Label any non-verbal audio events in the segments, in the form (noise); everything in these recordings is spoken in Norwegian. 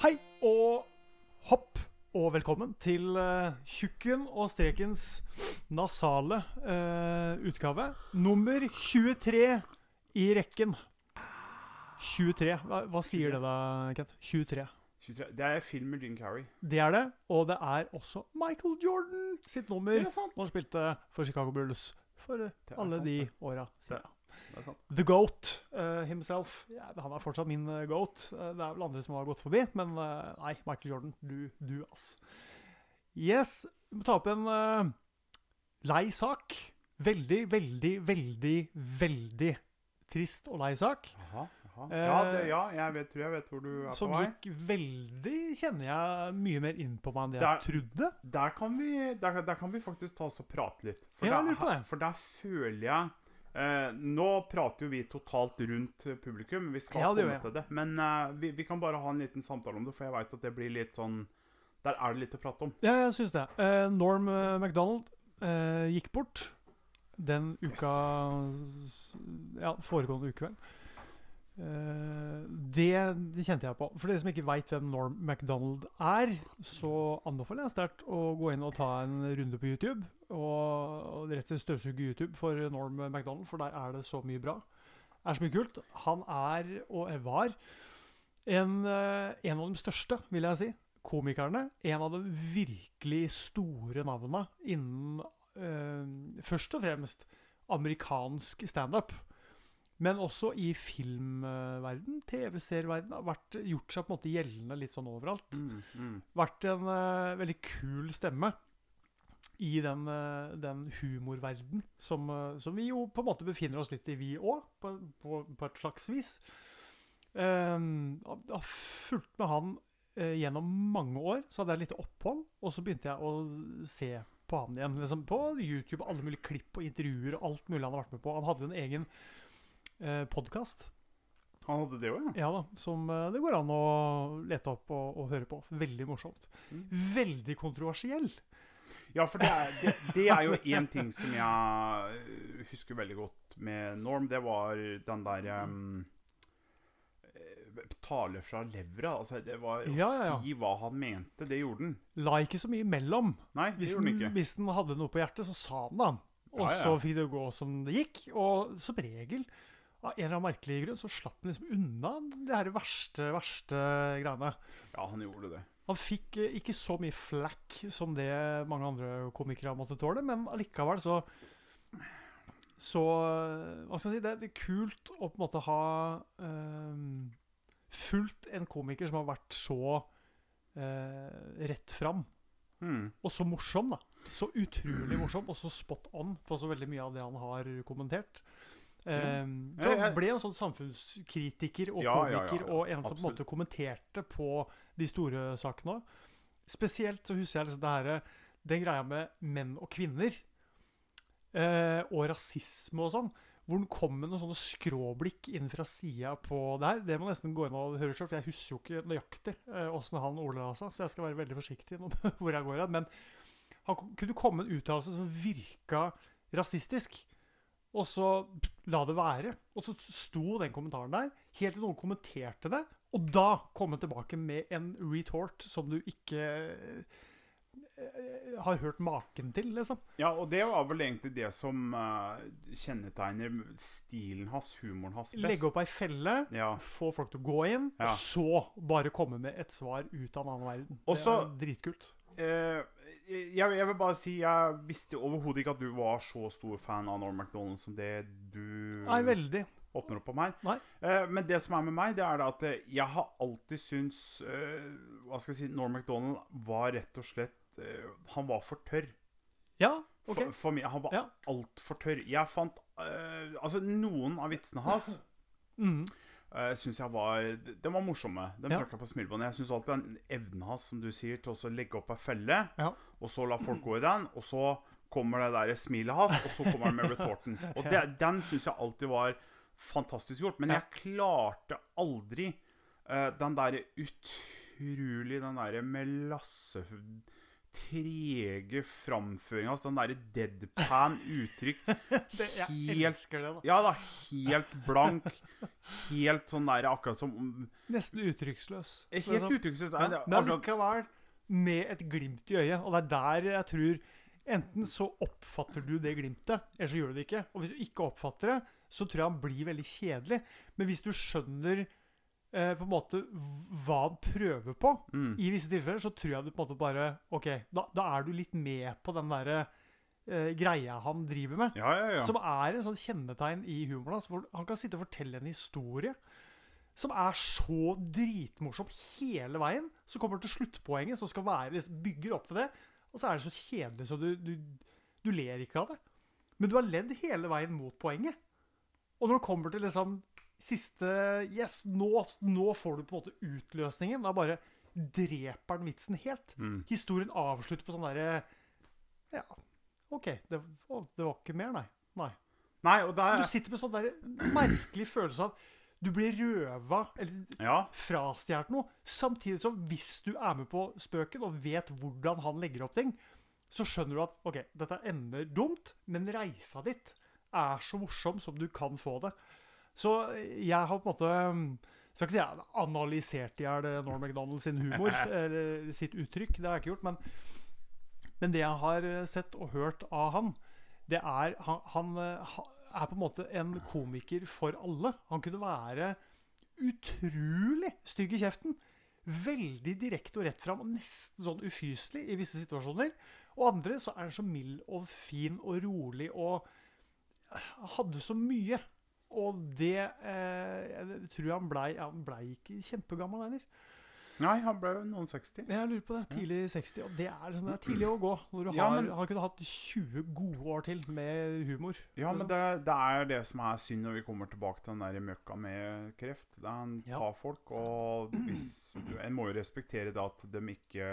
Hei og hopp og velkommen til uh, Tjukken og Strekens nasale uh, utgave. Nummer 23 i rekken. 23. Hva, hva sier det da, Kent? 23. 23. Det er film med Jim Carrey. Det er det. Og det er også Michael Jordan sitt nummer. Er. Når han spilte for Chicago Bulls for alle sant, de åra siden. The Goat uh, himself. Ja, han er fortsatt min eh, goat. Uh, det er vel andre som har gått forbi, men uh, nei, Michael Jordan, du, du ass. Yes, vi må ta opp en lei sak. Veldig, veldig, veldig, veldig trist og lei sak. Aha, aha. Ja, det, ja, jeg vet, tror jeg vet hvor du er på vei. Som gikk veldig, kjenner jeg, mye mer inn på meg enn det Der- jeg trodde. Der kan, vi, der, der kan vi faktisk ta oss og prate litt. For, Ja, der, lurer på det. for der føler jeg eh, Nå prater jo vi totalt rundt publikum, vi skal Ja, komme til det. Men eh, vi, vi kan bare ha en liten samtale om det, for jeg veit at det blir litt sånn Der er det litt å prate om. Ja, jeg syns det. Eh, Norm eh, MacDonald eh, gikk bort den uka yes. Ja, foregående uke, vel. Eh, det, det kjente jeg på. For dere som ikke veit hvem Norm MacDonald er, så anbefaler jeg sterkt å gå inn og ta en runde på YouTube. Og, rett og slett støvsuge YouTube for Norm MacDonald, for der er det så mye bra. er så mye kult. Han er, og var, en, eh, en av de største, vil jeg si, komikerne. En av de virkelig store navnene innen eh, først og fremst amerikansk standup. Men også i filmverden, TV-serieverden, har gjort seg på en måte gjeldende litt sånn overalt. Mm, mm. Vært en eh, veldig kul stemme i den, uh, den humorverden som, eh, som vi jo på en måte befinner oss litt i, vi òg, på, på, på et slags vis. Um, jeg har fulgt med han eh, gjennom mange år. Så hadde jeg litt opphold, og så begynte jeg å se på han igjen. Liksom på YouTube, alle mulige klipp og intervjuer og alt mulig han har vært med på. Han hadde en egen uh, podkast Han hadde det òg, ja. ja da, som eh, det går an å lete opp og, og høre på. Veldig morsomt. Mm. Veldig kontroversiell. Ja, for det er, det, det er jo én ting som jeg øh, husker veldig godt med Norm. Det var den der um, Tale fra levra. Altså, det var å Ja, ja, si hva han mente. Det gjorde han. La ikke så mye imellom. Nei, det Hvis gjorde den, han ikke. hvis den hadde noe på hjertet, så sa den det. Og Ja, så fikk det gå som det gikk. Og som regel, av en eller annen merkelig grunn, så slapp han liksom unna det her verste, verste greiene. Ja, han gjorde det. Han fikk eh, ikke så mye flack som det mange andre komikere måtte tåle, men allikevel så Så eh, Hva skal jeg si? Det, det er kult å på en måte ha eh, fulgt en komiker som har vært så eh, rett fram. Mm. Og så morsom, da. Så utrolig morsom, og så spot on på så veldig mye av det han har kommentert. Um, for han ble en sånn samfunnskritiker og komiker, og en som på en måte kommenterte på de store sakene òg. Spesielt så husker jeg liksom det her, den greia med menn og kvinner. eh, og rasisme og sånn. Hvor den kom med noen sånne skråblikk inn fra sida på det her. Det må nesten gå inn og høre sjøl, for jeg husker jo ikke nøyaktig åssen han ordla seg. Så jeg skal være veldig forsiktig nå med (laughs) hvor jeg går hen. Men han kunne komme med en uttalelse som virka rasistisk. Og så la det være. Og så sto den kommentaren der, helt til noen kommenterte det. Og da kom han tilbake med en retort som du ikke eh, har hørt maken til, liksom. Ja, og det var vel egentlig det som uh, kjennetegner stilen hans, humoren hans, best. Legge opp ei felle, Ja. få folk til å gå inn, Ja. og så bare komme med et svar ut av en annen verden. Også, det er dritkult. Eh, jeg, jeg vil bare si Jeg visste overhodet ikke at du var så stor fan av Norm MacDonald som det du Nei, veldig. åpner opp om her. Nei. Eh, men det som er med meg, det er at eh, jeg har alltid syntes eh, Hva skal jeg si Norm MacDonald var rett og slett eh, Han var for tørr. Ja, OK. For, for meg, Han var Ja. altfor tørr. Jeg fant eh, Altså, noen av vitsene hans (laughs) Mm. Uh, syns jeg var Den var morsomme. De Ja. trakk på smilebåndet. Jeg syns alltid den evnen hans, som du sier, til å legge opp ei felle, Ja. og så la folk gå i den, og så kommer det der smilet hans, og så kommer han med retorten. (laughs) Og det, den syns jeg alltid var fantastisk gjort. Men jeg klarte aldri uh, den derre utrolig Den derre trege framføringa hans. Den derre deadpan uttrykk. (laughs) Det, jeg Helt- elsker det, da. Ja da, helt blank. Helt sånn der akkurat som Nesten uttrykksløs. Helt Liksom. uttrykksløs. Ja, det men likevel med et glimt i øyet. Og det er der jeg tror Enten så oppfatter du det glimtet, eller så gjør du det ikke. Og hvis du ikke oppfatter det, så tror jeg han blir veldig kjedelig. Men hvis du skjønner eh, på en måte hva han prøver på, Mm. i visse tilfeller, så tror jeg du på en måte bare OK, da, da er du litt med på den derre eh, greia han driver med. Ja, ja, ja. Som er en sånn kjennetegn i humoren hans. Hvor han kan sitte og fortelle en historie som er så dritmorsom hele veien. Så kommer til sluttpoenget, som skal være, liksom, bygger opp for det. Og så er det så kjedelig, så du, du, du ler ikke av det. Men du har ledd hele veien mot poenget. Og når det kommer til liksom siste Yes, nå, nå får du på en måte utløsningen. Da bare dreper den vitsen helt. Mm. Historien avslutter på sånn derre Ja, OK. Det, å, det var ikke mer, nei. Nei. Nei, der Du sitter med sånn der merkelig følelse av du blir røva eller Ja. frastjålet noe. Samtidig som hvis du er med på spøken og vet hvordan han legger opp ting, så skjønner du at OK, dette ender dumt, men reisa ditt er så morsom som du kan få det. Så jeg har på en måte Skal ikke si jeg har analysert i hjel Norm MacDonald sin humor, (laughs) eller sitt uttrykk. Det har jeg ikke gjort. Men, men det jeg har sett og hørt av han, det er Han, han eh, er på en måte en komiker for alle. Han kunne være utrolig stygg i kjeften. Veldig direkte og rett fram, og nesten sånn ufyselig i visse situasjoner. Og andre så er han så mild og fin og rolig og hadde så mye. Og det eh, jeg tror han blei blei ikke kjempegammel heller. Nei, han ble jo noen 60. Jeg lurer på det. Tidlig 60. Og det er, liksom, det er tidlig å gå. Når du Ja, har, men- Han kunne hatt 20 gode år til med humor. Ja, men liksom. det, det er det som er synd når vi kommer tilbake til den der møkka med kreft. Det er Han Ja. tar folk, og hvis, en må jo respektere det at de ikke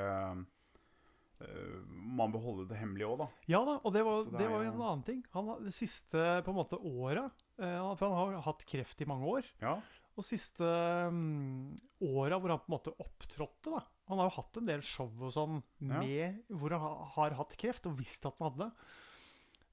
øh, Man bør holde det hemmelig òg, da. Ja da, og det var, det det var en annen ting. Han, det siste på en måte åra eh, For han har hatt kreft i mange år. Ja. Og siste um, åra hvor han på en måte opptrådte da. Han har jo hatt en del show og sånn Ja. med hvor han ha- har hatt kreft, og visst at han hadde.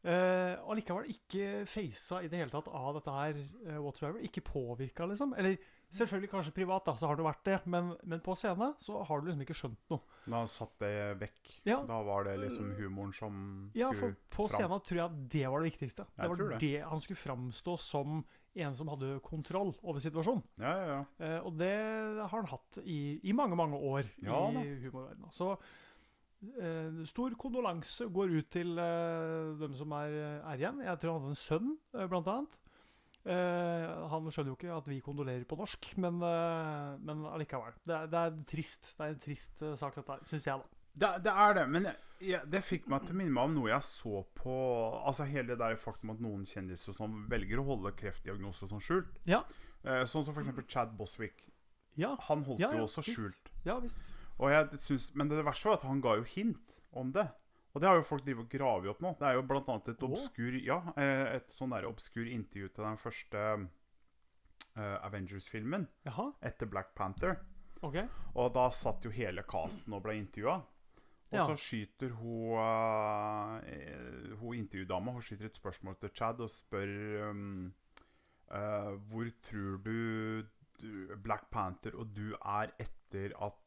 Uh, og likevel ikke faca i det hele tatt av dette her uh, whatsoever. Ikke påvirka, liksom. Eller selvfølgelig kanskje privat, da, så har det vært det. Men, men på scenen så har du liksom ikke skjønt noe. Da satt det vekk. Ja. Da var det liksom humoren som Ja, for på fram. scenen tror jeg det var det viktigste. Jeg Det var det. det. Han skulle framstå som en som hadde kontroll over situasjonen. Ja, ja, ja. Eh, og det har han hatt i, i mange, mange år Ja i humorverdenen. Så eh, stor kondolanse går ut til eh, dem som er, er igjen. Jeg tror han hadde en sønn, eh, blant annet. Eh, han skjønner jo ikke at vi kondolerer på norsk, men, uh, men allikevel. Det er, det er trist. Det er en trist uh, sak, dette her, syns jeg, da. Det, det er det, men jeg, det fikk meg til å minne meg om noe jeg så på Altså Hele det der faktum at noen kjendiser sånn velger å holde kreftdiagnoser og sånn skjult. Ja. Sånn som f.eks. Chad Boswick. Ja, Han holdt Ja, ja, jo også visst. skjult. ja visst. Og jeg synes, men det verste var at han ga jo hint om det. Og det har jo folk drivet og gravet opp nå. Det er jo blant annet et obskur Ja, et sånn der obskur intervju til den første uh, Avengers-filmen etter Black Panther. Okay. Og da satt jo hele casten og ble intervjua. Og Ja. så skyter hun uh, Hun intervjudama Hun skyter et spørsmål til Chad og spør um, uh, Hvor tror du, du Black Panther og du er etter at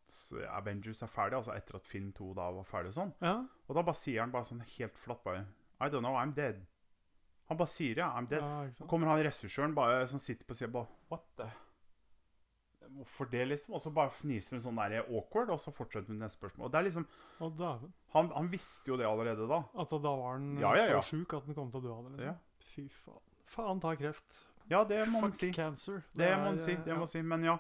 Avengers er ferdig? Altså etter at film 2 da var ferdig og sånn. Ja. Og da bare sier han bare sånn helt flatt bare I don't know, I'm dead. Han bare sier ja, I'm dead. ja Så kommer han regissøren bare som sitter på sida bare What the Hvorfor det, liksom? Og så bare fniser hun sånn der awkward, og så fortsetter hun neste spørsmål. Og det er liksom han, han visste jo det allerede da. At da var han Ja, så sjuk at han kom til å dø av det. liksom. Fy faen. Faen ta kreft. Ja, det må man si. cancer. Det det er, man si. eh, det må man si. Men ja.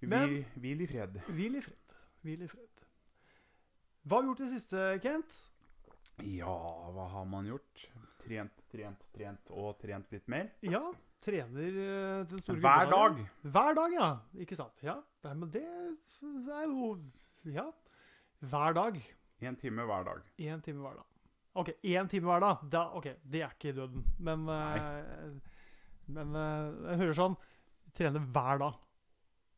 Men- Hvil i fred. Hvil i fred. Hvil i fred. Hva har vi gjort i det siste, Kent? Ja, hva har man gjort? Trent, trent, trent og trent litt mer? Ja, trener den store Hver dag. Hver dag, ja. Ikke sant? Ja, Nei, men det er jo Ja. Hver dag. Én time hver dag. Én time hver dag. OK, én time hver dag. Da, ok, Det er ikke døden. Men, eh, men eh, jeg hører sånn Trene hver dag.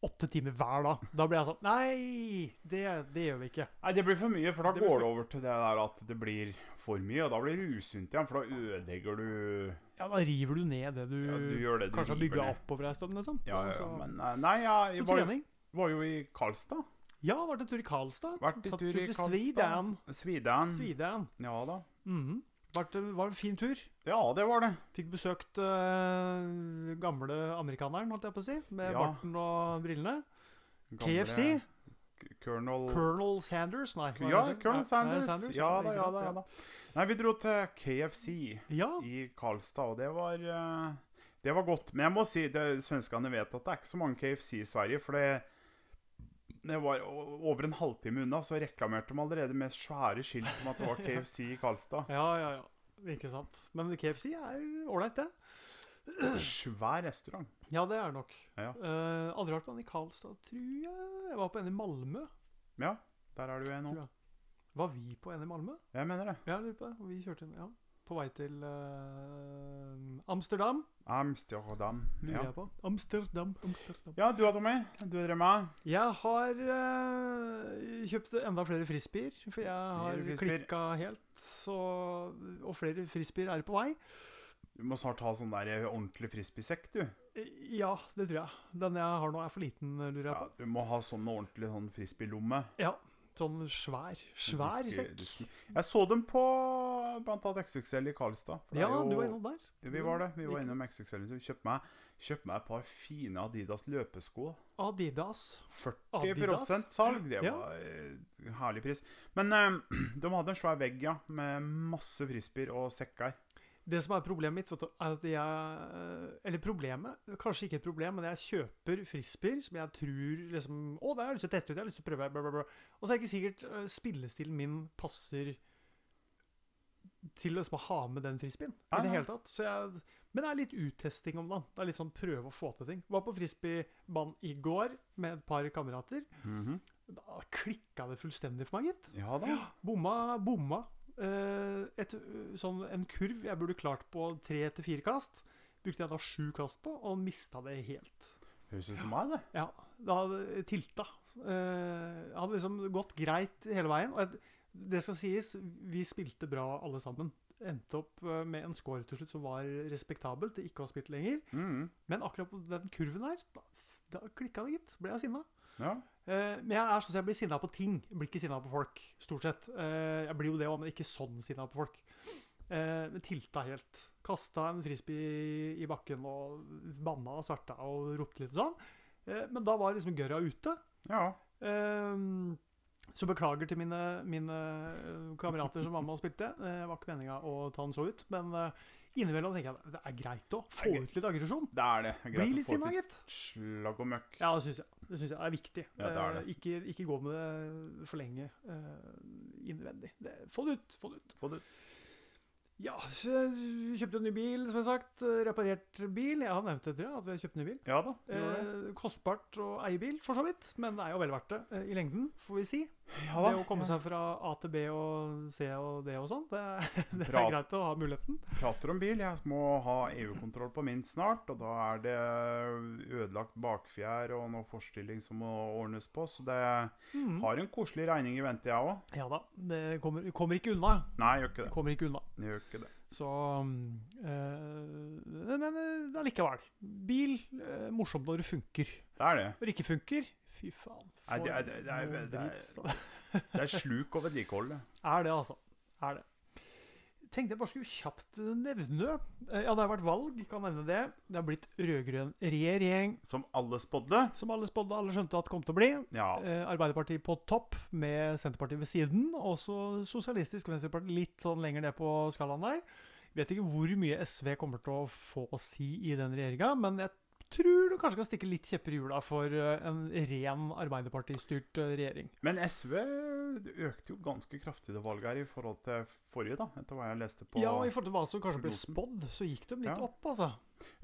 Åtte timer hver dag. Da blir jeg sånn Nei, det, det gjør vi ikke. Nei, det blir for mye, for da Det går det over til det der at det blir for mye, og da blir det usunt igjen, for da ødelegger du Ja, Da river du ned det du, Ja, du det kanskje har bygga opp over ei stund. Liksom. Ja, ja, ja, men eh, Nei, ja, jeg var, var jo i Karlstad. Ja, vært en tur i Karlstad. Vært en tur i Karlstad. Sweden. Sviden. Sweden. Ja da. Mhm. Vært, var en fin tur. Ja, det var det. Fikk besøkt uh, gamle amerikaneren, holdt jeg på å si. Med Ja. barten og brillene. Gamle KFC. Colonel Colonel Sanders, nei. Ja, er? Colonel Sanders. Sanders. Ja da, ja da. ja da Nei, vi dro til KFC Ja, i Karlstad, og det var uh, Det var godt. Men jeg må si, det, svenskene vet at det er ikke så mange KFC i Sverige, for det det var over en halvtime unna, så reklamerte de allerede med svære skilt om at det var KFC i Karlstad. ja, ja. ja. Ikke sant. Men KFC er ålreit, det. Svær restaurant. Ja, det er det nok. Ja. Uh, aldri vært på den i Karlstad, tror jeg. Jeg var på en i Malmö. Ja, der er du en nå. Var vi på en i Malmö? Jeg mener det. Ja, jeg lurer på det. Og Vi kjørte inn, ja. På vei til uh, Amsterdam, Amsterdam. lurer Ja. jeg på. Amsterdam, Amsterdam. ja, du har Tommy. Du drev med. Jeg har uh, kjøpt enda flere frisbeer, for jeg har klikka helt. Så, og flere frisbeer er på vei. Du må snart ha sånn der ordentlig frisbeesekk, du. Ja, det tror jeg. Den jeg har nå, er for liten, lurer jeg Ja, på. du må ha sånn ordentlig sånn frisbeelomme. Ja, sånn svær. Svær sekk. Jeg så dem på blant annet XXL i Karlstad. Ja, jo- du var innom der. Vi var det. Vi var innom XXL. Kjøpte meg, kjøpt meg et par fine Adidas løpesko. Adidas. 40 Adidas? salg. Det Ja. var eh, herlig pris. Men eh, (clears throat) de hadde en svær vegg, ja, med masse frisbeer og sekker. Det som er problemet mitt, er at jeg Eller problemet, kanskje ikke et problem, men jeg kjøper frisbeer som jeg tror liksom Å, det har jeg lyst til å teste ut, jeg har lyst til å prøve, bla, bla, bla. Og så er det ikke sikkert eh, spillestilen min passer til liksom å ha med den frisbeen Ja, i det hele tatt. Så jeg, men det er litt uttesting om dagen. Det er litt sånn prøve å få til ting. Var på frisbeebanen i går med et par kamerater. Da klikka det fullstendig for meg, gitt. Ja da. Bomma, bomma. Eh, et, sånn, en kurv jeg burde klart på tre til fire kast, brukte jeg da sju kast på, og mista det helt. Høres ut som meg, det. Ja, det hadde tilta. Eh, det hadde liksom gått greit hele veien. Og jeg, det skal sies, vi spilte bra alle sammen. Endte opp eh, med en score til slutt som var respektabel til ikke å ha spilt lenger. Mm. Men akkurat på den kurven her, da, da klikka det, gitt. Ble jeg sinna. Ja. Eh, men jeg er sånn at jeg blir sinna på ting. Jeg blir ikke sinna på folk, stort sett. Eh, jeg blir jo det òg, men ikke sånn sinna på folk. Eh, men tilta helt. Kasta en frisbee i bakken og banna og svarta og ropte litt sånn. Eh, men da var liksom gørra ute. ja. Eh, så beklager til mine, mine kamerater som var med og spilte. Eh, Det var ikke meninga å ta den så ut. Men eh, innimellom tenker jeg det er greit å få ut litt aggresjon. Det er det. Det er Bli greit å litt sinna, gitt. slag og møkk. Ja, det syns jeg. Det synes jeg er viktig. Ja, det er det. Eh, ikke, ikke gå med det for lenge eh, innvendig. Det, få det ut. Få det ut. Få det. Ja, kjøpte en ny bil, som jeg har sagt. Reparert bil. Jeg har nevnt det, tror jeg, at vi har kjøpt en ny bil. Ja da. Eh, kostbart å eie bil, for så vidt. Men det er jo vel verdt det eh, i lengden, får vi si. Ja det å komme seg fra A til B og C og D og sånn, det, (laughs) det er greit å ha muligheten. prater om bil. Jeg må ha EU-kontroll på min snart, og da er det ødelagt bakfjær og noe forstilling som må ordnes på. Så det mm. har en koselig regning i vente, jeg òg. Ja da. Det kommer, kommer ikke unna. Nei, gjør ikke Det det. kommer ikke unna. Det gjør ikke det. Så eh, Men eh, allikevel. Bil øh, morsomt når det funker. Det er det. Når det ikke funker Fy faen. Nei, det er- det er- det er- da. Det er sluk og vedlikehold, det. Er det, altså. Er det. Tenkte jeg bare skulle kjapt nevne eh, Ja, det har vært valg, kan nevne det. Det har blitt rød-grønn regjering, Som alle spådde. som alle spådde, alle skjønte at det kom til å bli. Ja. Eh, Arbeiderpartiet på topp, med Senterpartiet ved siden. Også Sosialistisk Venstreparti litt sånn lenger ned på skalaen der. Vet ikke hvor mye SV kommer til å få å si i den regjeringa, men jeg tror du kanskje kan stikke litt kjepper i hjula for eh, en ren Arbeiderparti-styrt regjering. Men SV økte jo ganske kraftig det valget her i forhold til forrige, da, etter hva jeg leste på Ja, og i forhold til hva som kanskje ble spådd, så gikk de litt Ja. opp, altså.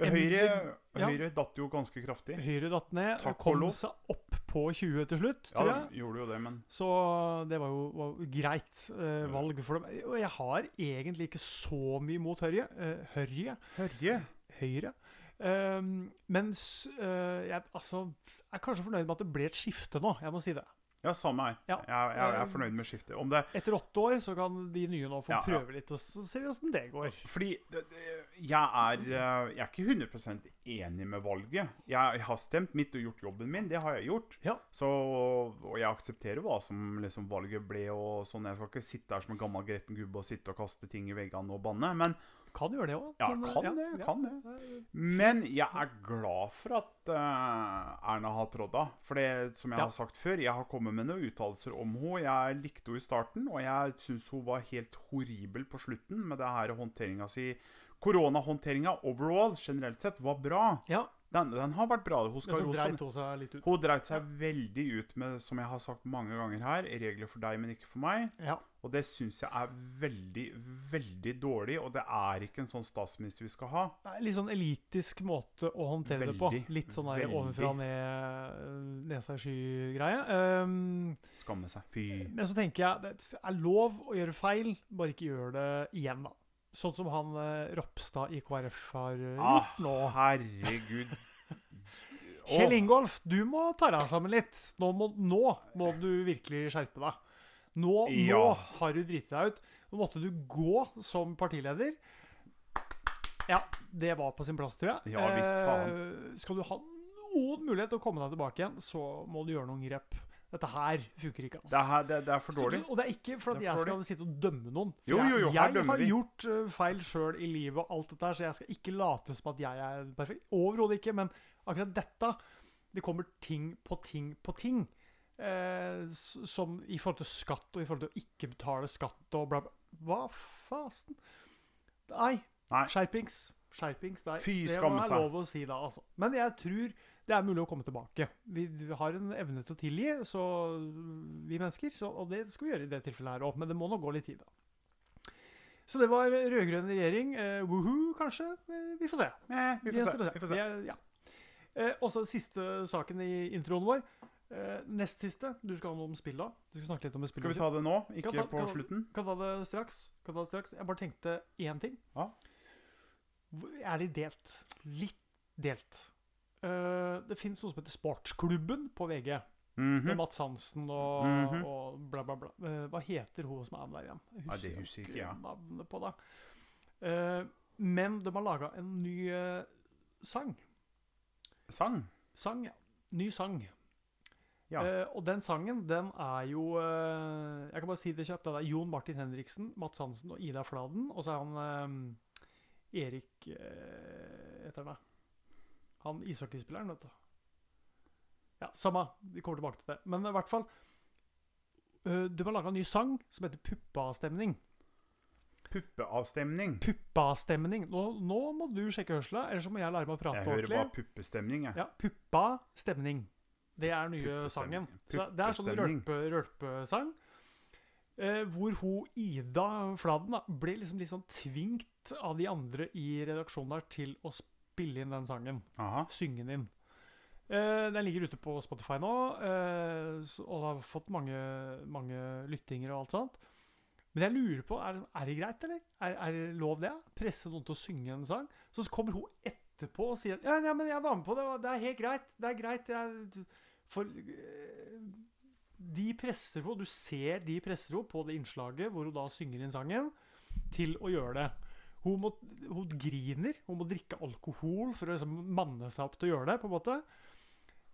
Høyre, Ja. Datt jo ganske kraftig. Høyre datt ned, Takk kom lov. seg opp på 20 til slutt, Ja, tror jeg. Ja, gjorde jo det, men Så det var jo var greit eh, valg for dem. Og jeg har egentlig ikke så mye mot Høyre. Eh, Høyre. Hørje Høyre. Ehm, mens uh, jeg altså, er kanskje fornøyd med at det ble et skifte nå. Jeg må si det. Ja, samme her. Ja. Jeg, jeg, jeg er fornøyd med skiftet. Om det Etter åtte år så kan de nye nå få Ja, ja. prøve litt, og så ser vi åssen det går. Fordi det, det, jeg, er, eh, jeg er ikke 100% enig med valget. Jeg har stemt mitt og gjort jobben min. Det har jeg gjort. Ja. Så, og jeg aksepterer hva som liksom valget ble. og sånn. Jeg skal ikke sitte her som en gammel gretten gubbe og sitte og kaste ting i veggene og banne. Men Kan gjøre det òg. ja, kan det. kan det. Men jeg er glad for at uh, Erna har trådt av. For det som jeg har sagt før, jeg har kommet med noen uttalelser om henne. Jeg likte henne i starten, og jeg syns hun var helt horribel på slutten med det her håndteringa si. Koronahåndteringa overall, generelt sett, var bra. Ja, Den, den har vært bra. Hun skal dreit hun seg litt ut. Hun dreit seg veldig ut med, som jeg har sagt mange ganger her, regler for deg, men ikke for meg. Ja. Og det syns jeg er veldig, veldig dårlig. Og det er ikke en sånn statsminister vi skal ha. Nei, Litt sånn elitisk måte å håndtere det på. Litt sånn der ovenfra ned, nesa i sky-greie. Um, Skamme seg. Fy. men så tenker jeg det er lov å gjøre feil, bare ikke gjør det igjen, da. Sånn som han eh, Ropstad i KrF har eh, Ah, gjort nå. herregud. (laughs) Kjell Åh, Ingolf, du må ta deg sammen litt. Nå må, nå må du virkelig skjerpe deg. Nå, nå Ja. har du driti deg ut. Nå måtte du gå som partileder. Ja, det var på sin plass, tror jeg. Ja, visst faen. Eh, skal du ha noen mulighet til å komme deg tilbake igjen, så må du gjøre noen grep. Dette her funker ikke. ass. det, er, det, det er for dårlig. Så- og det er ikke for at Det er jeg for skal sitte og dømme noen. For Jo, jo, jo, jeg, her jeg dømmer har vi. gjort uh, feil sjøl i livet og alt dette her, så jeg skal ikke late som at jeg er perfekt. Overhodet ikke. Men akkurat dette Det kommer ting på ting på ting. Eh, s- som i forhold til skatt og i forhold til å ikke betale skatt og bla, bla. Hva fasen? Nei. Nei. Skjerpings. Skjerpings der. Fy det skamme må være seg. lov å si da, altså. Men jeg tror det er mulig å komme tilbake. Vi, har en evne til å tilgi, så vi mennesker. Så, og det skal vi gjøre i det tilfellet her òg, men det må nå gå litt tid, da. Så det var rød-grønn regjering. Eh, Woohoo, kanskje? Eh, vi får se. Eh, vi får se. se. Vi får se. Ja. Eh, og så siste saken i introen vår. Eh, nest siste. Du skal ha noe om spill da. Du skal snakke litt om et spill. Skal vi ta det nå, ikke ta- på kan- slutten? Kan ta det straks. Kan ta det straks. Jeg bare tenkte én ting. Ja. Er litt delt. Litt delt. Eh, det fins noe som heter Sportsklubben på VG. Mhm. Med Mats Hansen og, Mhm. og bla, bla, bla. Eh, hva heter hun som er med der igjen? Jeg Nei, det husker ikke ja. navnet på det. Uh, men de har laga en ny eh, sang. Sang? Sang, ja. Ny sang. Ja. Og den sangen, den er jo Jeg kan bare si det kjapt. Det er Jon Martin Henriksen, Mats Hansen og Ida Fladen. Og så er han Erik Heter han det? Han ishockeyspilleren, vet du. Ja, samme. Vi kommer tilbake til det. Men i hvert fall uh, De har laga en ny sang som heter Puppeavstemning. Puppeavstemning. Puppeavstemning. Nå, nå må du sjekke hørselen, ellers så må jeg lære meg å prate Jeg hører ordentlig. bare puppestemning, jeg. Ja, Puppa-stemning. Det er nye sangen. Så det er sånn rølpe, rølpesang. Eh, hvor hun Ida Fladen da, ble liksom litt sånn tvingt av de andre i redaksjonen der til å spille inn den sangen. Aha. Synge den inn. Eh, den ligger ute på Spotify nå, eh, og har fått mange, mange lyttinger og alt sånt. Men jeg lurer på, er, er det greit, eller? Er, er det lov det? Presse noen til å synge en sang? Så kommer hun etterpå og sier ja, ja, men jeg var med på det, det er helt greit. Det er greit. Jeg, for eh, de presser henne, du ser de presser henne på det innslaget hvor hun da synger inn sangen, til å gjøre det. Hun, må, hun griner, hun må drikke alkohol for å liksom manne seg opp til å gjøre det. på en måte.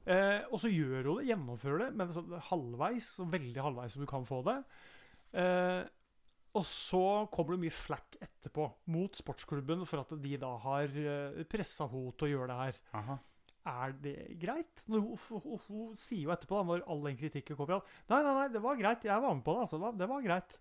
Eh, og så gjør hun det, gjennomfører det, men sånn halvveis, så veldig halvveis som du kan få det. Eh, og så kommer det mye flack etterpå mot sportsklubben for at de da har eh, pressa henne til å gjøre det her. Aha. Er det greit? Hun, hun, hun, hun sier jo etterpå, da, når all den kritikken kommer at Nei, nei, nei, det var greit. Jeg var med på det. altså. Det var, det var greit.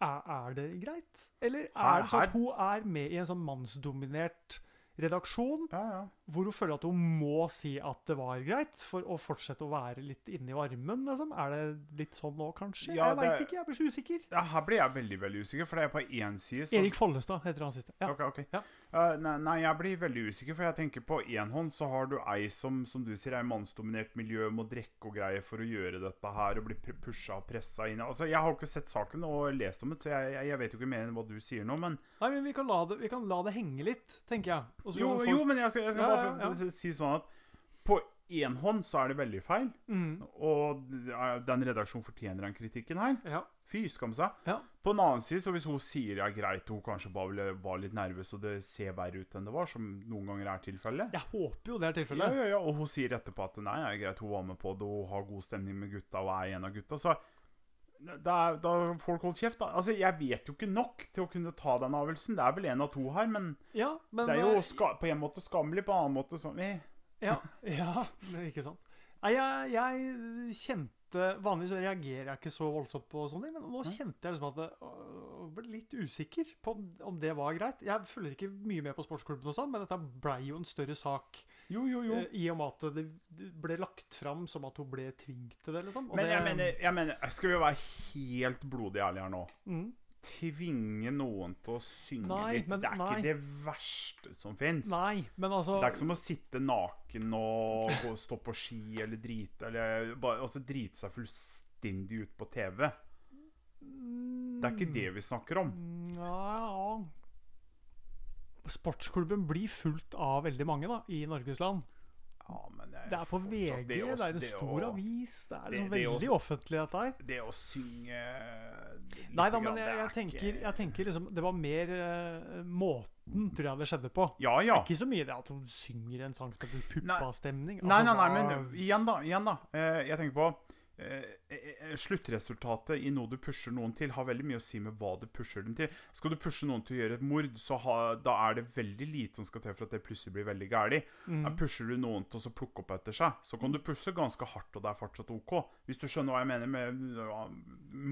Er, er det greit? Eller er det sånn at hun er med i en sånn mannsdominert redaksjon, Ja, ja. hvor hun føler at hun må si at det var greit, for å fortsette å være litt inni varmen? liksom? Er det litt sånn nå, kanskje? Ja, jeg veit ikke, jeg blir så usikker. ja her ble jeg veldig veldig usikker, for det er på én side så Erik Follestad heter han siste. Ja. Ok, ok. Eh, nei, nei, jeg blir veldig usikker, for jeg tenker på én hånd så har du ei som som du sier er mannsdominert miljø, må drikke og greier for å gjøre dette her og bli pusha og pressa inn Altså, Jeg har ikke sett saken og lest om det, så jeg, jeg, vet jo ikke mer enn hva du sier nå, men Nei, men vi kan la det, vi kan la det henge litt, tenker jeg. Jo, folk- jo men jeg skal, jeg skal Ja, bare ja, ja. si sånn at på én hånd så er det veldig feil, Mm, og den redaksjonen fortjener den kritikken her. ja. Fy, skam seg. Ja. På den annen side, så hvis hun sier det er greit, hun kanskje bare ville- var litt nervøs, og det ser verre ut enn det var, som noen ganger er tilfellet Jeg håper jo det er ja, tilfellet. ja, ja, og hun sier etterpå at nei, er greit, hun var med på det, hun har god stemning med gutta, og er en av gutta. Så da, har folk holdt kjeft, da. Altså, jeg vet jo ikke nok til å kunne ta den avgjørelsen. Det er vel en av to her, men Ja, men det er jo eh, på en måte skammelig, på en annen måte sånn eh. Ja, ja ikke sant. Nei, jeg, jeg kjente Vanligvis reagerer jeg ikke så voldsomt på sånne ting, men nå kjente jeg liksom at jeg ble litt usikker på om, om det var greit. Jeg følger ikke mye med på sportsklubben og sånn, men dette blei jo en større sak Jo, jo, jo. eh, i og med at det det ble lagt fram som at hun ble tvunget til det, liksom. Og Men det, jeg mener, jeg mener skal jo være helt blodig ærlig her nå. mm, Tvinge noen til å synge Nei, litt, men- det er nei. ikke det verste som fins. Altså Det er ikke som å sitte naken og stå på ski eller drite Eller bare altså, drite seg fullstendig ut på TV. Det er ikke det vi snakker om. Ja Sportsklubben blir fulgt av veldig mange da, i Norges land. Ja, men det Det er på fortsatt- VG, det, å- er en det stor å- avis. Det er liksom det veldig offentlig, dette her. Det å synge Nei da, men jeg, er jeg, tenker, jeg tenker liksom Det var mer uh, måten, tror jeg det skjedde på. Ja, ja. Ikke så mye det at hun synger en sang som heter Puppastemning. Nei, nei, nei, hva- men igjen, da. igjen da uh, Jeg tenker på Sluttresultatet i noe du pusher noen til, har veldig mye å si med hva du pusher dem til. Skal du pushe noen til å gjøre et mord, så ha, da er det veldig lite som skal til for at det plutselig blir veldig gærlig. Mm. Pusher du noen til å plukke opp etter seg, så kan du pushe ganske hardt, og det er fortsatt OK. Hvis du skjønner hva jeg mener med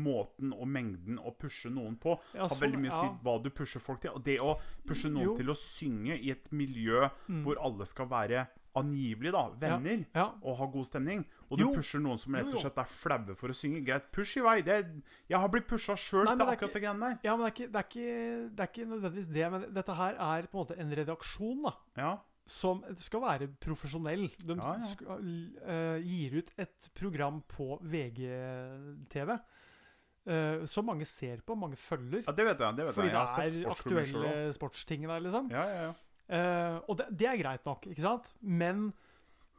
måten og mengden å pushe noen på, Ja, har sånn, veldig mye å si ja. hva du pusher folk til. Og det å pushe noen Jo. til å synge i et miljø Mm. hvor alle skal være angivelig da, venner Ja. og har god stemning, og du Jo. pusher noen som rett og slett er flaue for å synge, greit, push i vei. Det, jeg har blitt pusha sjøl til det akkurat det greiene der. ja, men det er, ikke, det, er ikke, det er ikke nødvendigvis det. Men dette her er på en måte en redaksjon da Ja. som skal være profesjonell. De Ja, ja. skal, uh, gir ut et program på VGTV Uh, som mange ser på, mange følger. ja, det vet jeg. det vet fordi jeg. Jeg det sett er aktuelle sportsting der, liksom. Ja, ja, ja. Eh, og det, det er greit nok, ikke sant? Men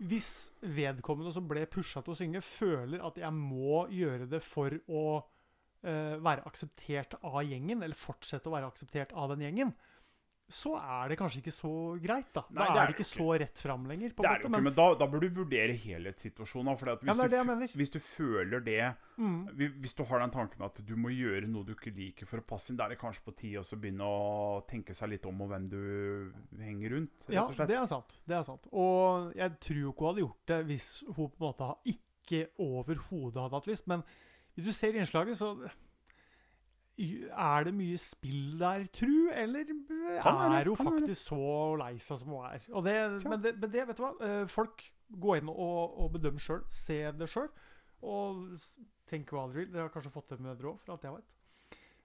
hvis vedkommende som ble pusha til å synge, føler at jeg må gjøre det for å uh, være akseptert av gjengen, eller fortsette å være akseptert av den gjengen, så er det kanskje ikke så greit, da. Nei, da det er er det det ikke så rett fram lenger. på Det er det jo ikke, men da, da bør du vurdere helhetssituasjonen. For hvis, Ja, er du, hvis du føler det Mm. Hvis du har den tanken at du må gjøre noe du ikke liker for å passe inn, da er det kanskje på tide å begynne å tenke seg litt om og hvem du henger rundt. Ja, det er sant. Det er sant. Og jeg tror jo ikke hun hadde gjort det hvis hun på en måte ikke overhodet hadde hatt lyst. Men hvis du ser innslaget, så er det mye spill der, tru? Eller er hun faktisk så lei seg som hun er? Det, men, det, men det, vet du hva? Eh, Folk går inn og, og bedømmer sjøl. Se det sjøl. Og tenk hva dere vil. Dere har kanskje fått det med dere òg, for alt jeg vet.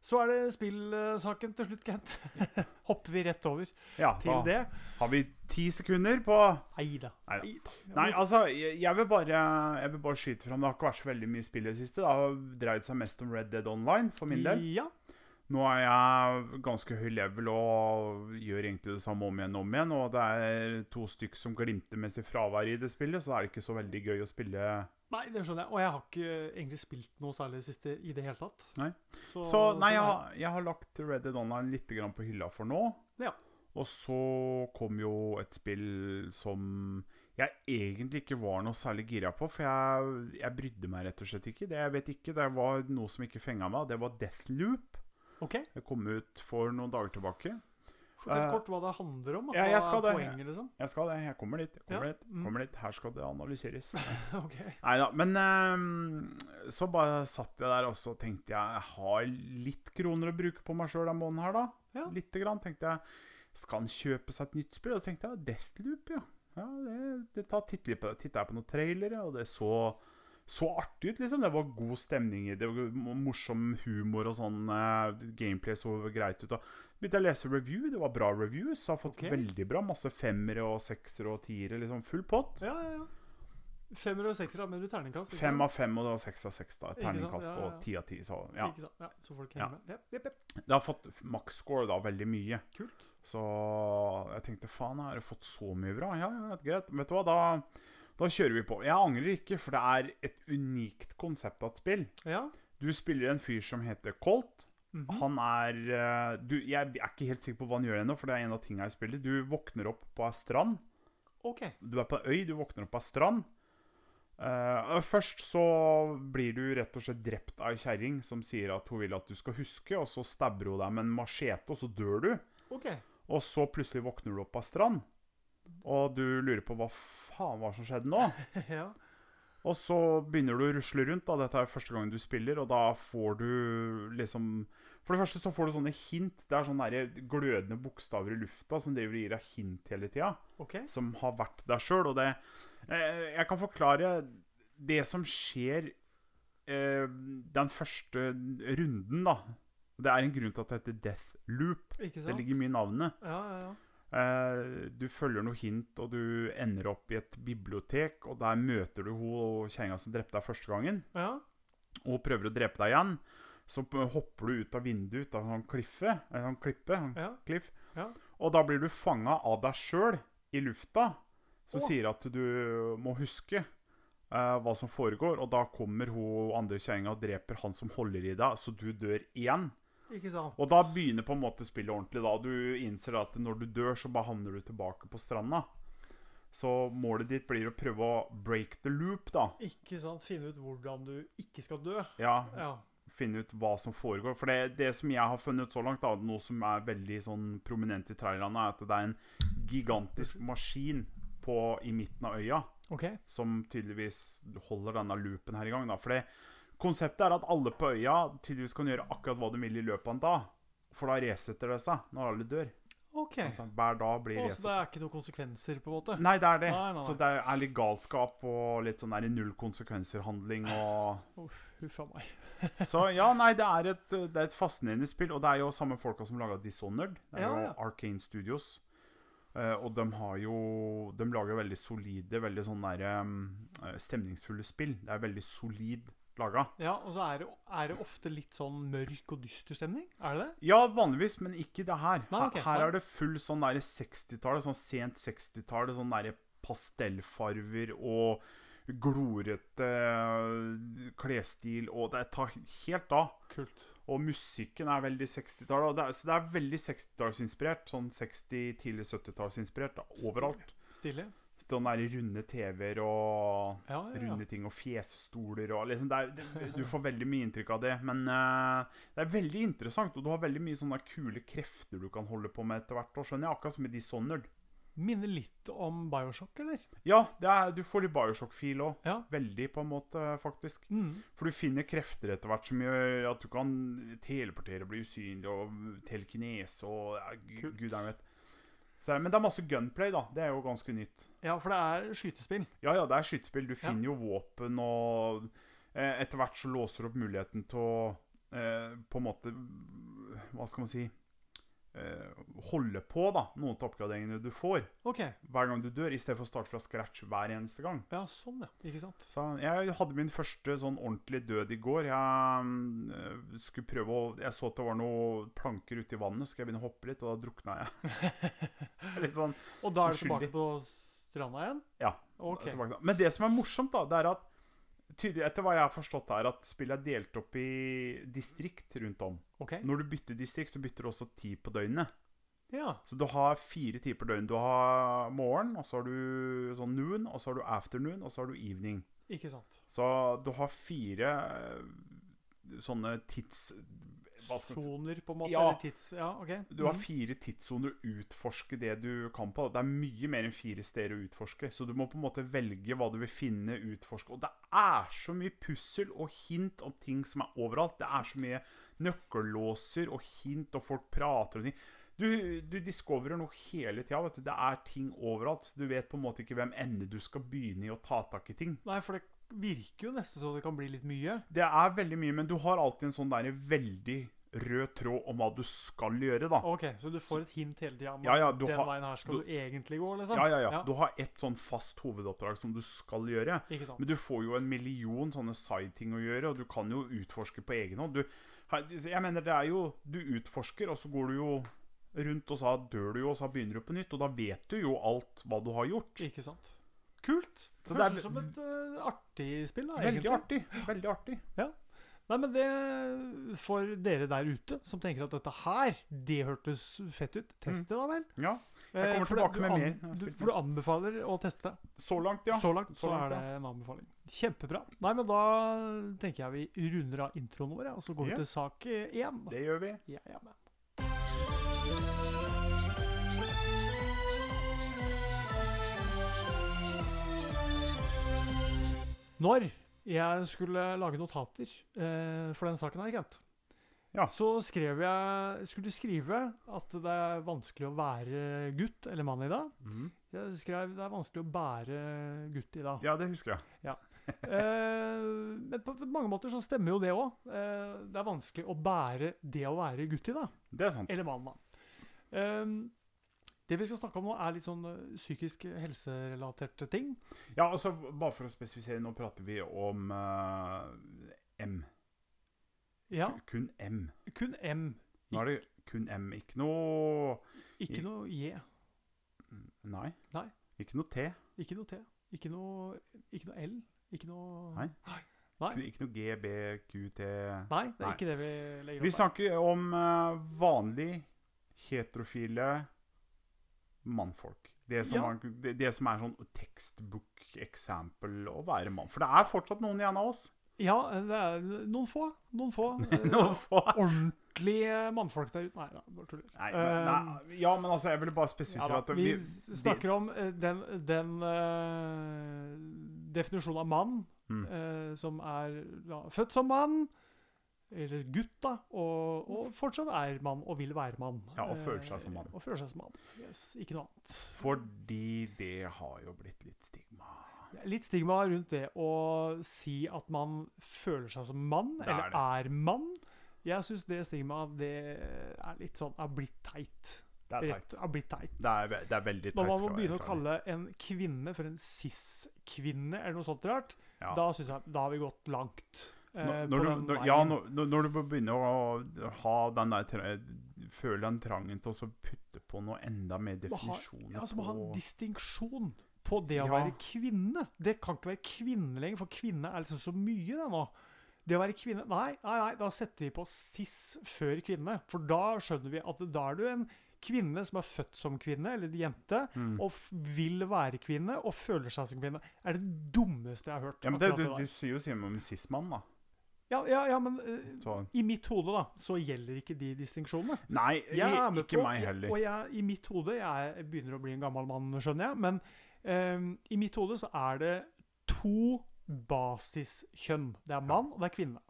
Så er det spillsaken til slutt, Kent. (laughs) Hopper vi rett over Ja, til det. har vi ti sekunder på Neida. Neida. Nei. Altså, jeg, jeg, vil bare, jeg vil bare skyte fram. Det har ikke vært så veldig mye spill i det siste. Det har dreid seg mest om Red Dead Online, for min del. Ja. Nå er jeg ganske høy level og gjør egentlig det samme om igjen og om igjen. Og det er to stykk som glimter med sitt fravær i det spillet, så det er ikke så veldig gøy å spille. Nei, det skjønner jeg. Og jeg har ikke egentlig spilt noe særlig siste i det hele tatt. Nei. Så, Så nei, jeg, har- jeg har lagt Red Dead Online litt grann på hylla for nå. Ja. Og så kom jo et spill som jeg egentlig ikke var noe særlig gira på, for jeg, jeg brydde meg rett og slett ikke. Det jeg vet ikke, det var noe som ikke fenga meg. Det var Deathloop. Okay. Det kom ut for noen dager tilbake. Fortell Eh, kort hva det handler om. ja, jeg skal det. Poenget, liksom. Jeg skal det. Jeg kommer dit. Jeg kommer, Ja, dit, mm. kommer dit. Her skal det analyseres. (laughs) okay. Nei da. Men um, så bare satt jeg der og så tenkte jeg jeg har litt kroner å bruke på meg sjøl den måneden her, da. Ja. Lite grann. Tenkte jeg skal han kjøpe seg et nytt spill? Og så tenkte jeg Deathloop, ja. ja det, det tar titt litt på det. Titta jeg på noen trailere, og det så så artig ut, liksom. Det var god stemning i det. var Morsom humor og sånn. eh, gameplay så greit ut. Og begynte jeg å lese review. Det var bra reviews. Har fått okay. veldig bra. Masse femmere og seksere og tiere. Liksom full pott. Ja, ja, ja. Femmer og seksere, men du terningkast? Fem av fem og seks av seks. da? Terningkast Ja, ja, og ti av ti. Så ja. Så folk Ja. henger med. Yep, yep, yep. Det har fått max-score da veldig mye. Kult. Så jeg tenkte faen, har jeg fått så mye bra? Ja, ja, greit. Vet du hva, da, da kjører vi på. Jeg angrer ikke, for det er et unikt konsept av et spill. Ja. Du spiller en fyr som heter Colt. Mhm. Han er eh, du, Jeg er ikke helt sikker på hva han gjør ennå, for det er en av tingene jeg spiller. Du våkner opp på ei strand. Okay. Du er på en øy, du våkner opp på ei strand. Uh, først så blir du rett og slett drept av ei kjerring som sier at hun vil at du skal huske, og så stabber hun deg med en machete, og så dør du. Okay. Og så plutselig våkner du opp av strand, og du lurer på hva faen var som skjedde nå. (laughs) ja. Og så begynner du å rusle rundt. da, Dette er første gangen du spiller, og da får du liksom For det første så får du sånne hint. Det er sånne glødende bokstaver i lufta som driver og gir deg hint hele tida. Okay. Som har vært der sjøl. Og det eh, Jeg kan forklare det som skjer eh, den første runden, da. Det er en grunn til at det heter Death Loop. Det ligger mye i navnet. Ja, ja, ja. Eh, du følger noe hint, og du ender opp i et bibliotek. Og der møter du hun kjerringa som drepte deg første gangen, ja. og prøver å drepe deg igjen. Så hopper du ut av vinduet ut av en sånn kliffe, en sånn klippe, en ja. kliff, Ja. og da blir du fanga av deg sjøl i lufta, som sier at du må huske eh, hva som foregår. Og da kommer hun andre kjerringa og dreper han som holder i deg, så du dør igjen. Og da begynner på en måte spillet ordentlig. da Du innser at når du dør, så bare havner du tilbake på stranda. Så målet ditt blir å prøve å break the loop, da. Ikke sant? Finne ut hvordan du ikke skal dø. Ja, Ja. Finne ut hva som foregår. For det, det som jeg har funnet så langt, da, noe som er veldig sånn prominent i trailerne, er at det er en gigantisk maskin på, i midten av øya Okay. som tydeligvis holder denne loopen her i gang. da. For det, konseptet er at alle på øya tydeligvis kan gjøre akkurat hva de vil i løpet av en dag. For da resetter det seg når alle dør. ok. Altså, hver dag blir så det er ikke noen konsekvenser, på en måte? Nei, det er det. Nei, nei, nei. Så det er litt galskap og litt sånn der null konsekvenser-handling og Uff, Huff a meg. (laughs) Så ja, nei, det er, et, det er et fascinerende spill. Og det er jo samme folka som laga Dishonored. Det er Ja, jo ja. Arcane Studios. Uh, og de har jo De lager veldig solide, veldig sånn derre um, stemningsfulle spill. Det er veldig solid laga. Ja, og så er det, er det ofte litt sånn mørk og dyster stemning? Er det det? Ja, vanligvis, men ikke det her. Nei, okay. her, her er det full sånn derre 60-tallet, sånn sent 60-tallet. Sånn derre pastellfarver og glorete eh, klesstil, og det tar helt av. Kult. Og musikken er veldig 60-tallet. og det er- Så det er veldig 60-tallsinspirert. Sånn 60-, tidlig 70-tallsinspirert da, overalt. Stilig. Sånn der runde TV-er og Ja, ja, ja. runde ting og fjesstoler og liksom er, det, Du får veldig mye inntrykk av det. Men uh, det er veldig interessant, og du har veldig mye sånne kule krefter du kan holde på med etter hvert. Og skjønner jeg, akkurat som i Dishonored. Minner litt om Bioshock, eller? Ja, det er, du får litt Bioshock-fil òg. Veldig, på en måte, faktisk. Mm. For du finner krefter etter hvert som gjør at du kan teleportere, og bli usynlig og telekinese og ja, gud, gud jeg vet. Så, men det er masse gunplay, da. Det er jo ganske nytt. Ja, for det er skytespill. Ja, ja, det er skytespill. Du Ja. finner jo våpen, og eh, etter hvert så låser du opp muligheten til å eh, på en måte Hva skal man si Holde på, da, noen av oppgraderingene du får okay. hver gang du dør, i stedet for å starte fra scratch hver eneste gang. Ja, sånn, ja. Ikke sant? Så jeg hadde min første sånn ordentlig død i går. Jeg øh, skulle prøve å Jeg så at det var noen planker ute i vannet, så skal jeg begynne å hoppe litt, og da drukna jeg. (laughs) Litt sånn Og da er du tilbake på stranda igjen? Ja. Okay. tilbake. Men det som er morsomt, da, det er at tydelig, etter hva jeg har forstått, er at spillet er delt opp i distrikt rundt om. Okay. Når du bytter distrikt, så bytter du også tid på døgnet. Ja. Så du har fire tider på døgnet. Du har morgen, og så har du sånn noon, og så har du afternoon, og så har du evening. Ikke sant. Så du har fire eh, sånne tids... Hva skal man si? Soner, på en måte? Ja. Tids... Ja, OK. Du har Mm. fire tidssoner å utforske det du kan på. Det er mye mer enn fire steder å utforske. Så du må på en måte velge hva du vil finne, utforske. Og det er så mye pussel og hint om ting som er overalt. Det er så mye nøkkellåser og hint, og folk prater om ting. Du Du, du discoverer noe hele tida. Det er ting overalt. Du vet på en måte ikke hvem ende du skal begynne i å ta tak i ting. Nei, for det virker jo nesten så det kan bli litt mye. Det er veldig mye, men du har alltid en sånn der veldig rød tråd om hva du skal gjøre, da. Ok, Så du får et hint hele tida om Ja, ja, den har- veien her skal du- du, egentlig gå, liksom? Ja, ja, ja. Du har et sånn fast hovedoppdrag som du skal gjøre. Ikke sant? Men du får jo en million sånne side-ting å gjøre, og du kan jo utforske på egen hånd. Du, jeg mener, det er jo Du utforsker, og så går du jo rundt, og så dør du jo, og så begynner du på nytt. Og da vet du jo alt hva du har gjort. Ikke sant? Kult. Så Høres det er- ut som et uh, artig spill, da, Veldig egentlig. artig. Veldig artig. Ja. Nei, men det For dere der ute som tenker at dette her, det hørtes fett ut, test det da vel. Ja. jeg kommer eh, tilbake du med an- mer Du, for du anbefaler å teste det. Så langt, ja. Så langt så, så langt, er det en anbefaling. Kjempebra. Nei, men da tenker jeg vi runder av introen vår, og så går vi til sak én. Det gjør vi. Ja, ja, men. Når jeg skulle lage notater eh, for den saken her, Kent, Ja. så skrev jeg skulle skrive at det er vanskelig å være gutt eller mann i dag. Mm. Jeg skrev det er vanskelig å bære gutt i dag. Ja, det husker jeg. Eh, men på mange måter så stemmer jo det òg. Eh, det er vanskelig å bære det å være gutt i dag. Det er sant. Eller mann, da. Eh, det vi skal snakke om nå, er litt sånn eh, psykisk helserelaterte ting. Ja, altså, bare for å spesifisere, nå prater vi om uh, M. Ja, Kun M. kun M. Nå er det kun M, ikke noe Ikke noe J. Nei. Nei. Ikke noe T. Ikke noe T. Ikke noe, ikke noe L. Ikke noe Nei. Nei. Ikke, noe G, B, Q, T Nei, det er Nei. ikke det vi legger opp Vi snakker om uh, vanlig heterofile mannfolk. Det som, Ja. er, det, det som er sånn textbook-eksempel å være mann. For det er fortsatt noen igjen av oss. Ja, det er noen få. Noen få. eh, (laughs) Noen få. ordentlige mannfolk der ute. Nei da, bare tuller. Nei, Eh, nei, ja, men altså, jeg ville bare spesifisere ja, at vi s- snakker om eh, den, den uh, definisjonen av mann Mm. uh, som er ja, født som mann, eller gutt, da, og, og fortsatt er mann og vil være mann. Ja, og føler seg Eh, som mann. Og føler seg som mann. Yes, ikke noe annet. Fordi det har jo blitt litt stigma. Litt stigma rundt det å si at man føler seg som mann, Det er eller er mann. Jeg syns det stigmaet det er litt sånn er blitt teit. Det er Rett, teit. er blitt teit. Det er, det er veldig teit. Når man må begynne å kalle en kvinne for en cis-kvinne, eller noe sånt rart, Ja. da jeg da har vi gått langt. Eh, Når, når, du, når, ja, når, du begynner å ha den der Føler Føle den trangen til å putte på noe enda mer definisjon ja, altså, må ha en på distinksjon på det å Ja. være kvinne. Det kan ikke være kvinne lenger, for kvinne er liksom så mye det nå. Det å være kvinne Nei, nei, nei, da setter vi på cis før kvinne. For da skjønner vi at da er du en kvinne som er født som kvinne, eller en jente, Mm. og vil være kvinne, og føler seg som kvinne. Er det dummeste jeg har hørt. ja, men det, du, det du sier jo sier om cis-mann, da. Ja, ja, ja, men uh, i mitt hode da, så gjelder ikke de distinksjonene. Nei, ikke på- meg heller. Og jeg, i mitt hode, jeg begynner å bli en gammel mann, skjønner jeg, men uh, i mitt hode så er det to basiskjønn. Det er mann, og det er kvinne.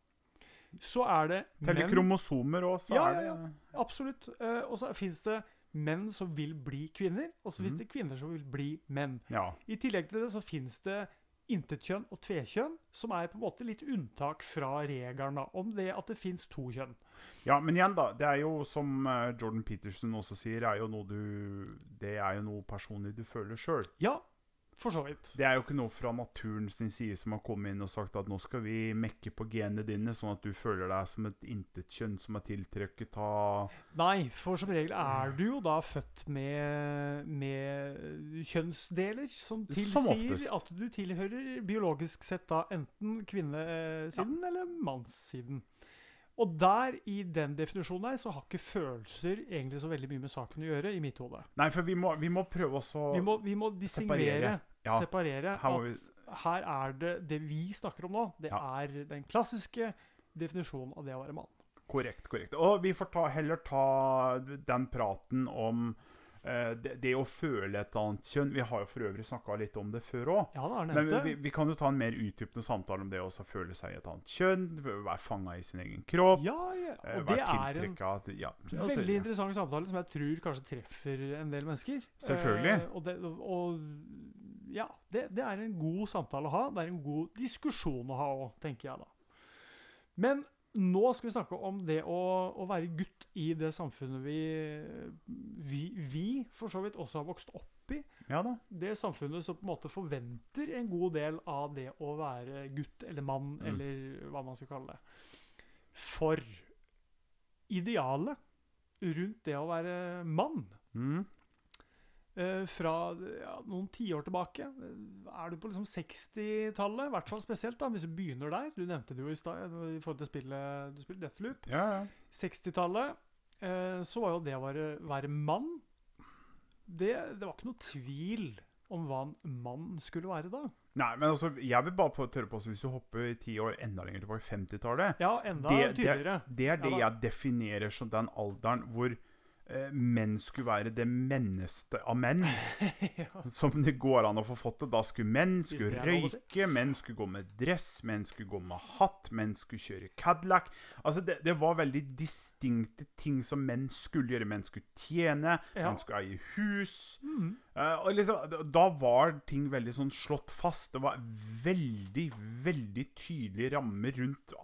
Så er det Teller kromosomer òg, så Ja, er det ja, Absolutt. Uh, og så fins det menn som vil bli kvinner, og så fins mm. det kvinner som vil bli menn. ja. I tillegg til det så fins det intetkjønn og tvekjønn, som er på en måte litt unntak fra regelen om det at det fins to kjønn. ja, men igjen, da. Det er jo som eh, Jordan Peterson også sier, er jo du Det er jo noe personlig du føler sjøl. Ja, for så vidt. Det er jo ikke noe fra naturen sin side som har kommet inn og sagt at nå skal vi mekke på genene dine, sånn at du føler deg som et intetkjønn som er tiltrukket av Nei, for som regel er du jo da født med, med kjønnsdeler som tilsier som at du tilhører biologisk sett da enten kvinnesiden eller mannssiden. Og der, i den definisjonen der, så har ikke følelser egentlig så veldig mye med saken å gjøre, i mitt hode. Nei, for vi må, vi må prøve å Vi må, vi må distingvere, Separere. Ja, separere, her at her er det det vi snakker om nå, det Ja. er den klassiske definisjonen av det å være mann. Korrekt, korrekt. Og vi får ta, heller ta den praten om det, det å føle et annet kjønn Vi har jo for øvrig snakka litt om det før òg. Ja, Men vi, vi kan jo ta en mer utdypende samtale om det å føle seg i et annet kjønn. Være fanga i sin egen kropp. Ja, ja. eh, Og det er en ja, veldig interessant samtale som jeg tror kanskje treffer en del mennesker. Selvfølgelig. Eh, og det, og ja, det, det er en god samtale å ha. Det er en god diskusjon å ha òg, tenker jeg da. Men nå skal vi snakke om det å, å være gutt i det samfunnet vi, vi, vi for så vidt også har vokst opp i. Ja da. Det samfunnet som på en måte forventer en god del av det å være gutt eller mann, Mm. eller hva man skal kalle det. For idealet rundt det å være mann Mm. Eh, fra ja, noen tiår tilbake eh, Er du på liksom 60-tallet, i hvert fall spesielt, da, hvis du begynner der Du nevnte det jo i stad i forhold til spillet du spiller Deathloop. Ja, ja. 60-tallet eh, så var jo det å være, være mann det, det var ikke noe tvil om hva en mann skulle være da. Nei, men altså, jeg vil bare på, tørre på Hvis du hopper ti år enda lenger tilbake, 50-tallet Ja, enda Det- det- tydeligere. Det er det Ja jeg definerer som den alderen hvor eh, menn skulle være det menneste av menn. (laughs) ja. Som det går an å få fått det. Da skulle menn skulle røyke, menn skulle gå med dress, menn skulle gå med hatt, menn skulle kjøre Cadillac. Altså, det, det var veldig distinkte ting som menn skulle gjøre. Menn skulle tjene, Ja. menn skulle eie hus. Mm. Uh, og liksom, da var ting veldig sånn slått fast. Det var veldig, veldig tydelige rammer rundt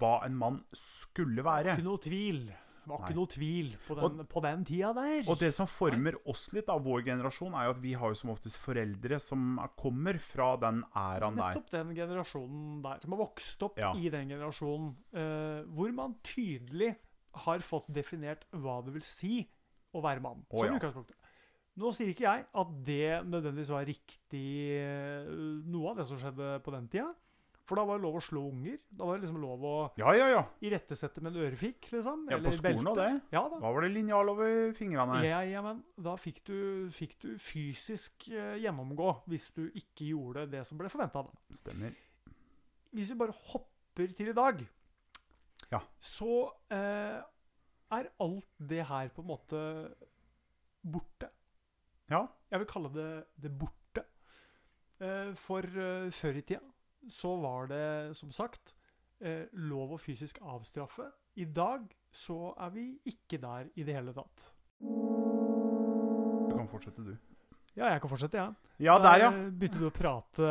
hva en mann skulle være. Ikke noe tvil. Det var ikke noe tvil på den, på den tida der. Og det som former oss litt av vår generasjon, er jo at vi har jo som oftest foreldre som kommer fra den æraen der. Nettopp den generasjonen der, som har vokst opp Ja. i den generasjonen, uh, hvor man tydelig har fått definert hva det vil si å være mann. Oh, som ja. utgangspunktet. Nå sier ikke jeg at det nødvendigvis var riktig eh, noe av det som skjedde på den tida. For da var det lov å slå unger. Da var det liksom lov å Ja, ja, ja. irettesette med en ørefik, liksom. Ja, på skolen og det. Ja da. Da var det linjal over fingrene. Ja, ja, men da fikk du, fikk du fysisk eh, gjennomgå hvis du ikke gjorde det som ble forventa. Stemmer. Hvis vi bare hopper til i dag, Ja. så eh, er alt det her på en måte borte. Ja. Jeg vil kalle det det borte. Eh, for eh, før i tida så var det som sagt eh, lov å fysisk avstraffe. I dag så er vi ikke der i det hele tatt. Du kan fortsette, du. Ja, jeg kan fortsette, jeg. Ja, der, ja. Begynte du å prate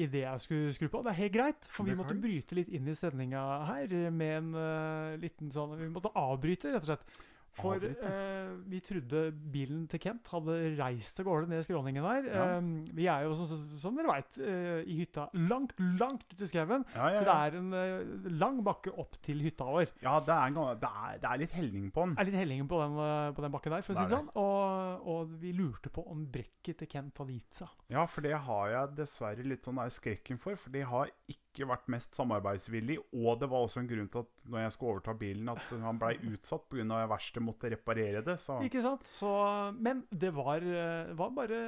idet jeg skulle skru på. Det er helt greit, for vi måtte bryte litt inn i sendinga her med en uh, liten sånn Vi måtte avbryte, rett og slett. For eh, vi trodde bilen til Kent hadde reist av gårde ned skråningen der. Ja. Eh, vi er jo, som, som, dere veit, i hytta langt, langt ute i skauen. Ja, ja, Det er en eh, lang bakke opp til hytta vår. ja det, er, en det, er, det er litt helning på den. Det er litt helning på den, eh, på den bakken der, for å si Det sånn. Og, og vi lurte på om brekket til Kent hadde gitt seg. Ja, for det har jeg dessverre litt sånn der skrekken for. For de har ikke vært mest samarbeidsvillig. Og det var også en grunn til at når jeg skulle overta bilen, at han blei utsatt pga. verkstedet måtte reparere det. Så Ikke sant? Så, men det var, eh, var bare,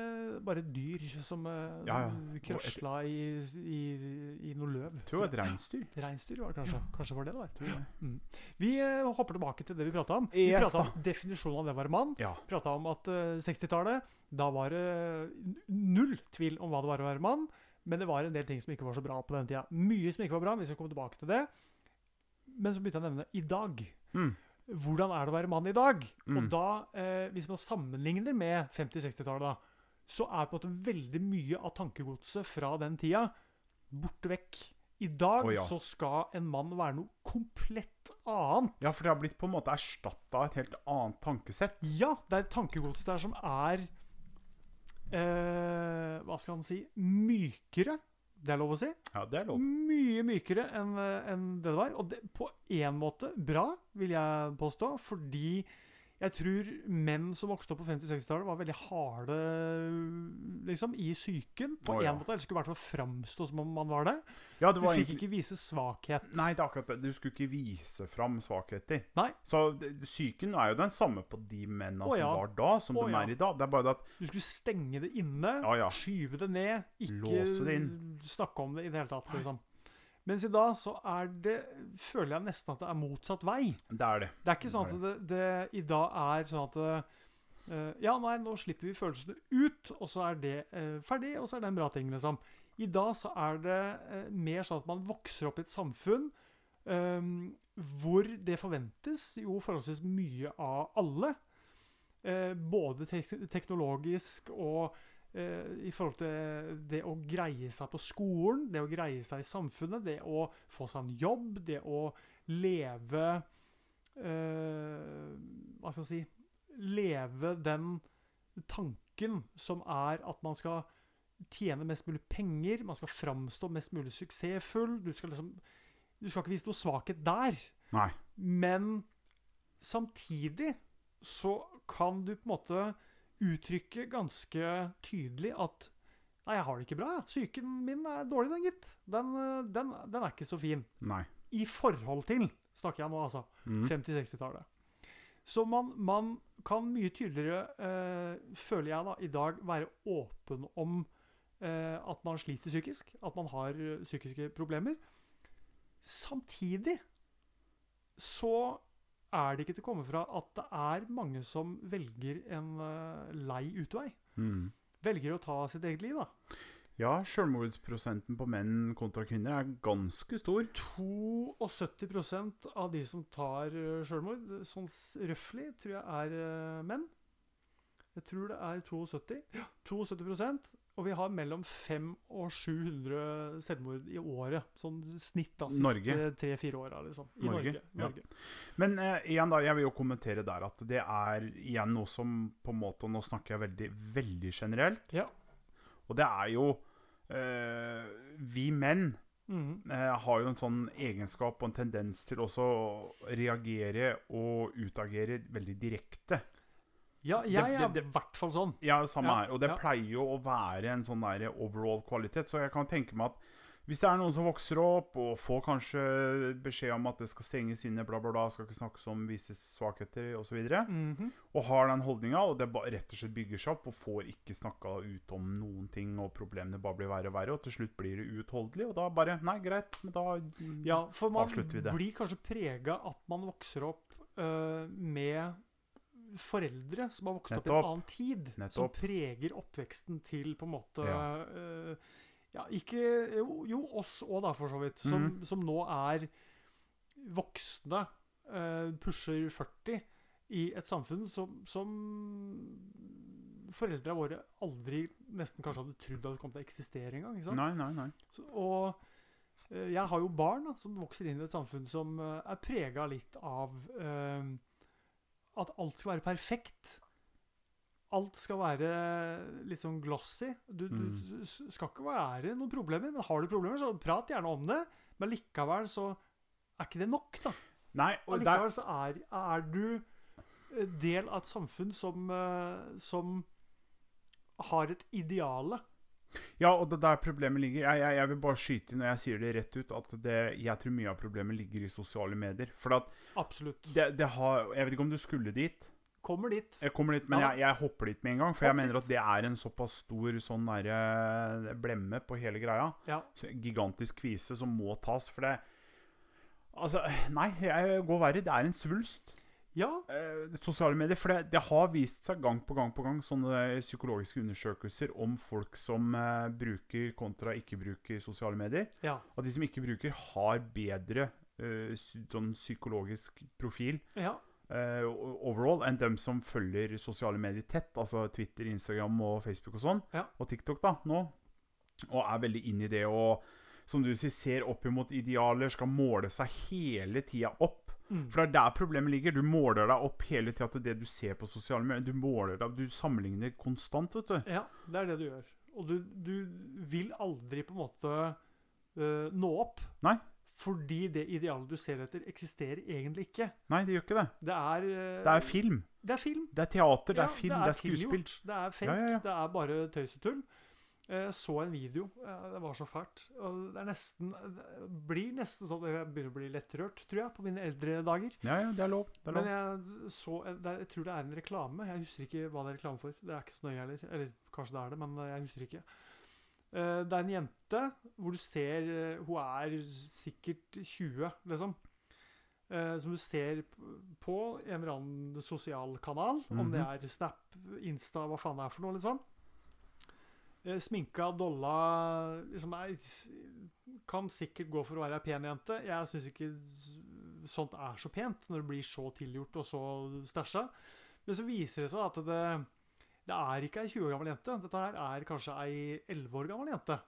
bare dyr som, eh, Ja, ja. krasla i, i, i noe løv. tror var et reinsdyr. Reinsdyr var det kanskje. Kanskje var det det var. Tror jeg. Vi uh, hopper tilbake til det vi prata om. Vi Yes, prata om definisjonen av det å være mann. Ja. Prata om at uh, 60-tallet, da var det uh, null tvil om hva det var å være mann. Men det var en del ting som ikke var så bra på den tida. Mye som ikke var bra. Vi skal komme tilbake til det. Men så begynte jeg å nevne i dag. Mm. Hvordan er det å være mann i dag? Mm. Og da, eh, hvis man sammenligner med 50-60-tallet, da, så er på en måte veldig mye av tankegodset fra den tida borte vekk. I dag oh, ja. så skal en mann være noe komplett annet. ja, for det har blitt på en måte erstatta av et helt annet tankesett. Ja, det er et tankegods der som er eh, Hva skal han si Mykere. Det er lov å si. Ja, det er lov. Mye mykere enn en det det var. Og det, på én måte bra, vil jeg påstå, fordi jeg tror menn som vokste opp på 50-60-tallet, var veldig harde liksom, i psyken. På Å, én ja. måte. Eller skulle i hvert fall framstå som om man var det. Ja, det Du fikk egentlig ikke vise svakhet. Nei, det er akkurat det. Du skulle ikke vise fram svakheter. Nei. Så Psyken er jo den samme på de mennene oh, ja. som var da, som oh, de er i dag. Det er bare det at Du skulle stenge det inne, skyve det ned, ikke det snakke om det i det hele tatt. Liksom. Mens i dag så er det Føler jeg nesten at det er motsatt vei. Det er det. Det er ikke sånn at det, det i dag er sånn at Eh, ja, nei, nå slipper vi følelsene ut, og så er det uh, ferdig, og så er det en bra ting, liksom. I dag så er det uh, mer sånn at man vokser opp i et samfunn eh, hvor det forventes jo forholdsvis mye av alle. Både te teknologisk og i forhold til det å greie seg på skolen, det å greie seg i samfunnet, det å få seg en jobb, det å leve eh, Hva skal jeg si Leve den tanken som er at man skal tjene mest mulig penger, man skal framstå mest mulig suksessfull. Du skal liksom Du skal ikke vise noe svakhet der. Nei. Men samtidig så kan du på en måte uttrykke ganske tydelig at Nei, jeg har det ikke bra. jeg. Psyken min er dårlig, den, gitt. Den, eh, den, den er ikke så fin. Nei. I forhold til, snakker jeg nå, altså. Mm. 50-60-tallet. Så man, man kan mye tydeligere, eh, føler jeg da, i dag være åpen om eh, at man sliter psykisk, at man har psykiske problemer. Samtidig så er det ikke til å komme fra at det er mange som velger en uh, lei utvei. Mm. Velger å ta sitt eget liv, da. Ja, selvmordsprosenten på menn kontra kvinner er ganske stor. 72% av de som tar uh, selvmord, sånn røftlig, tror jeg er eh, menn. Jeg tror det er 72. Ja, 72 Og vi har mellom 500 og 700 selvmord i året. Sånn snitt da, siste tre-fire åra, liksom. I Norge, Norge. ja. Men eh, igjen da, jeg vil jo kommentere der at det er igjen noe som på en måte, og nå snakker jeg veldig, veldig generelt, Ja. og det er jo eh, Vi menn Mm. eh, har jo en sånn egenskap og en tendens til også å reagere og utagere veldig direkte. Ja, Det- jeg er det- i hvert fall sånn. Ja, samme Ja, her. Og det ja. pleier jo å være en sånn der overall kvalitet. Så jeg kan tenke meg at hvis det er noen som vokser opp og får kanskje beskjed om at det skal stenges inne, bla, bla, bla, skal ikke snakkes om vises svakheter osv., og, Mhm. og har den holdninga, og det rett og slett bygger seg opp, og får ikke snakka ut om noen ting, og problemene bare blir verre og verre, og til slutt blir det uutholdelig, og da bare Nei, greit, men da Ja, for man Avslutter vi det. blir kanskje prega at man vokser opp eh, med foreldre som har vokst opp i en annen tid. Som preger oppveksten til på en måte Ja. Uh, ja, ikke Jo, jo oss òg, da, for så vidt. Som, mm. som nå er voksne, uh, pusher 40, i et samfunn som, som foreldra våre aldri nesten kanskje hadde trodd hadde kommet til å eksistere engang. Nei, nei, nei. Så, og eh, jeg har jo barn da, som vokser inn i et samfunn som er prega litt av at alt skal være perfekt. Alt skal være litt sånn glossy. Du, Mm. du skal ikke være noen problemer, men har du problemer, så prat gjerne om det. Men likevel så er ikke det nok, da. Nei, og der, så er, er du del av et samfunn som, eh, som har et ideale. Ja, og det er der problemet ligger. Jeg, jeg, jeg vil bare skyte inn, og jeg sier det rett ut, at det, jeg tror mye av problemet ligger i sosiale medier. For at Absolutt. det, det har Jeg vet ikke om du skulle dit. Kommer dit. Jeg kommer dit, men Ja. jeg, jeg hopper dit med en gang. For Hopp jeg mener dit. at det er en såpass stor sånn der, blemme på hele greia. Ja. Gigantisk kvise som må tas. For det Altså, nei, jeg går verre. Det er en svulst. Ja, Eh, sosiale medier. For det, det har vist seg gang på gang på gang sånne psykologiske undersøkelser om folk som eh, bruker kontra ikke bruker sosiale medier. ja, At de som ikke bruker, har bedre eh, sånn psykologisk profil ja. eh, overall enn dem som følger sosiale medier tett. Altså Twitter, Instagram og Facebook og sånn. Ja. Og TikTok da, nå. Og er veldig inn i det og som du sier, ser opp imot idealer, skal måle seg hele tida opp. Mm. For det er der problemet ligger. Du måler deg opp hele tida til det du ser på sosiale medier. Du måler deg, du sammenligner konstant, vet du. Ja, det er det du gjør. Og du, du vil aldri på en måte øh, nå opp. Nei. Fordi det idealet du ser etter, eksisterer egentlig ikke. Nei, det gjør ikke det. Det er øh, Det er film. Det er film. Det er teater, det Ja, er film, det er, skuespill. Det er fake. Ja, ja. Det er bare tøys og tull. Jeg så en video. eh, Det var så fælt. Det nesten Det blir nesten sånn Jeg begynner å bli lettrørt, tror jeg, på mine eldre dager. Ja, ja, det er lov. Det er Men jeg, så, er, jeg tror det er en reklame. Jeg husker ikke hva det er reklame for. Det er ikke så nøye heller. Eller kanskje det er det, men jeg husker ikke. Eh, Det er en jente hvor du ser eh, Hun er sikkert 20, liksom. eh, som du ser på en eller annen sosial kanal, om det er Snap, Insta, hva faen det er for noe, liksom. Eh, sminka, dolla liksom Kan sikkert gå for å være ei pen jente. Jeg syns ikke sånt er så pent når det blir så tilgjort og så stæsja. Men så viser det seg at det, det er ikke ei 20 år gammel jente. Dette her er kanskje ei 11 år gammel jente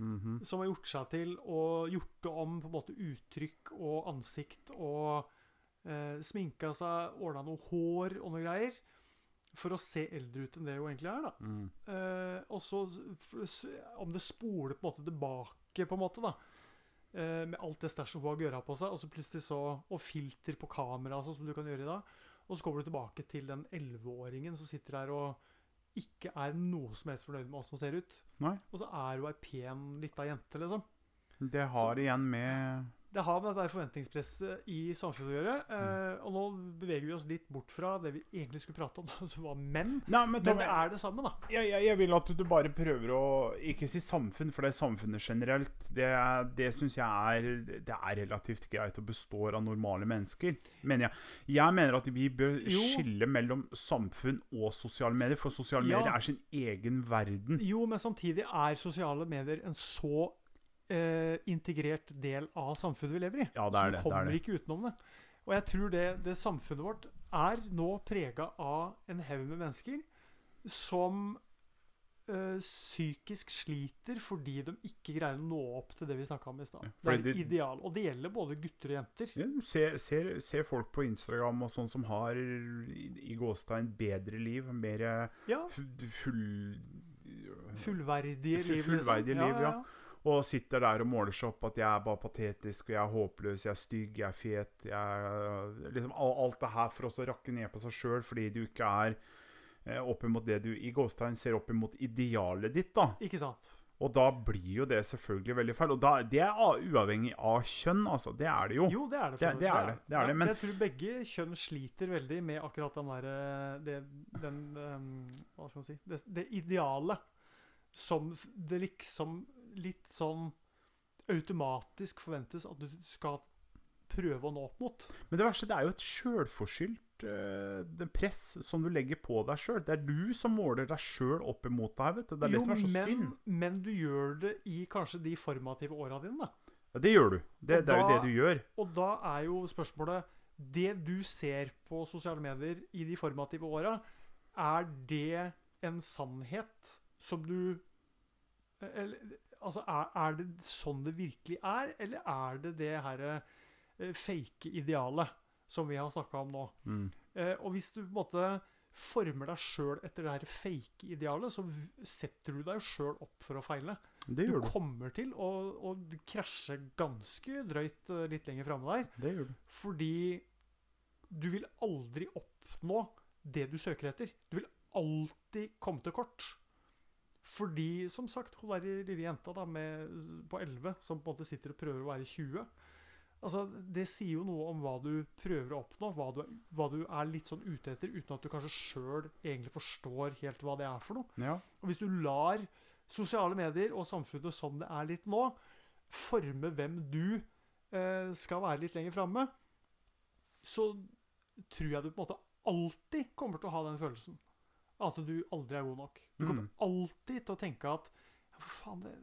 Mhm. som har gjort seg til og gjort det om på en måte uttrykk og ansikt og eh, sminka seg, ordna noe hår og noe greier. For å se eldre ut enn det hun egentlig er. da. Mm. Eh, og så om det spoler på en måte tilbake, på en måte, da. Eh, med alt det stæsjet hun har gøra på seg, og så plutselig så Og filter på kamera, sånn som du kan gjøre i dag. Og så kommer du tilbake til den 11-åringen som sitter her og ikke er noe som helst fornøyd med åssen hun ser ut. Nei. Og så er hun ei pen lita jente, liksom. Det har igjen med Det har med dette forventningspresset i samfunnet å gjøre. Mm. og nå beveger vi oss litt bort fra det vi egentlig skulle prate om, (laughs) som var menn. Nei, men, Men det er det samme, da. jeg, jeg, jeg vil at du bare prøver å Ikke si samfunn, for det er samfunnet generelt. Det, det syns jeg er Det er relativt greit og består av normale mennesker, mener jeg. Jeg mener at vi bør Jo. skille mellom samfunn og sosiale medier, for sosiale Ja. medier er sin egen verden. Jo, men samtidig er sosiale medier en så eh, integrert del av samfunnet vi lever i. Ja, det er du det, det er kommer det. ikke utenom det. Og jeg tror det, det samfunnet vårt er nå prega av en haug med mennesker som eh, psykisk sliter fordi de ikke greier å nå opp til det vi snakka om i stad. Ja, det er et ideal. Og det gjelder både gutter og jenter. Ja, se, se, se, folk på Instagram og sånn som har i, i gåstegn bedre liv, mer Ja, fu- full Fullverdige Full- liv, liksom. fullverdige liv, ja. Og sitter der og måler seg opp at jeg er bare patetisk, og jeg er håpløs, jeg er stygg, jeg er fet jeg er, liksom, Alt det her for å rakke ned på seg sjøl fordi du ikke er eh, opp imot det du i gåstegn ser opp imot idealet ditt. da Ikke sant? Og da blir jo det selvfølgelig veldig feil. Og da, det er uavhengig av kjønn, altså. Det er det jo. Jo, det er det. Det- det er det, det er det, men- Jeg tror begge kjønn sliter veldig med akkurat den derre den, um, Hva skal man si det, det idealet som det liksom litt sånn automatisk forventes at du skal prøve å nå opp mot. Men det verste, det er jo et sjølforskyldt uh, press som du legger på deg sjøl. Det er du som måler deg sjøl opp imot deg. vet du. Det er det som er så men, synd. men du gjør det i kanskje de formative åra dine, da. Ja, det gjør du. Det, det er jo det du gjør. Og da er jo spørsmålet Det du ser på sosiale medier i de formative åra, er det en sannhet som du eller, Altså, er, er det sånn det virkelig er, eller er det det herre eh, fake idealet som vi har snakka om nå? Mm. Eh, og hvis du på en måte former deg sjøl etter det her fake idealet, så setter du deg sjøl opp for å feile. Det Du gjør du. kommer til å, å krasje ganske drøyt eh, litt lenger framme der. Det gjør du. Fordi du vil aldri oppnå det du søker etter. Du vil alltid komme til kort. Fordi, som sagt, hun der lille jenta da, med, på 11 som på en måte sitter og prøver å være 20 Altså, Det sier jo noe om hva du prøver å oppnå, hva du, hva du er litt sånn ute etter, uten at du kanskje sjøl egentlig forstår helt hva det er for noe. Ja. Og hvis du lar sosiale medier og samfunnet som det er litt nå, forme hvem du eh, skal være litt lenger framme, så tror jeg du på en måte alltid kommer til å ha den følelsen. At du aldri er god nok. Du kommer Mm. alltid til å tenke at ja, for faen, det,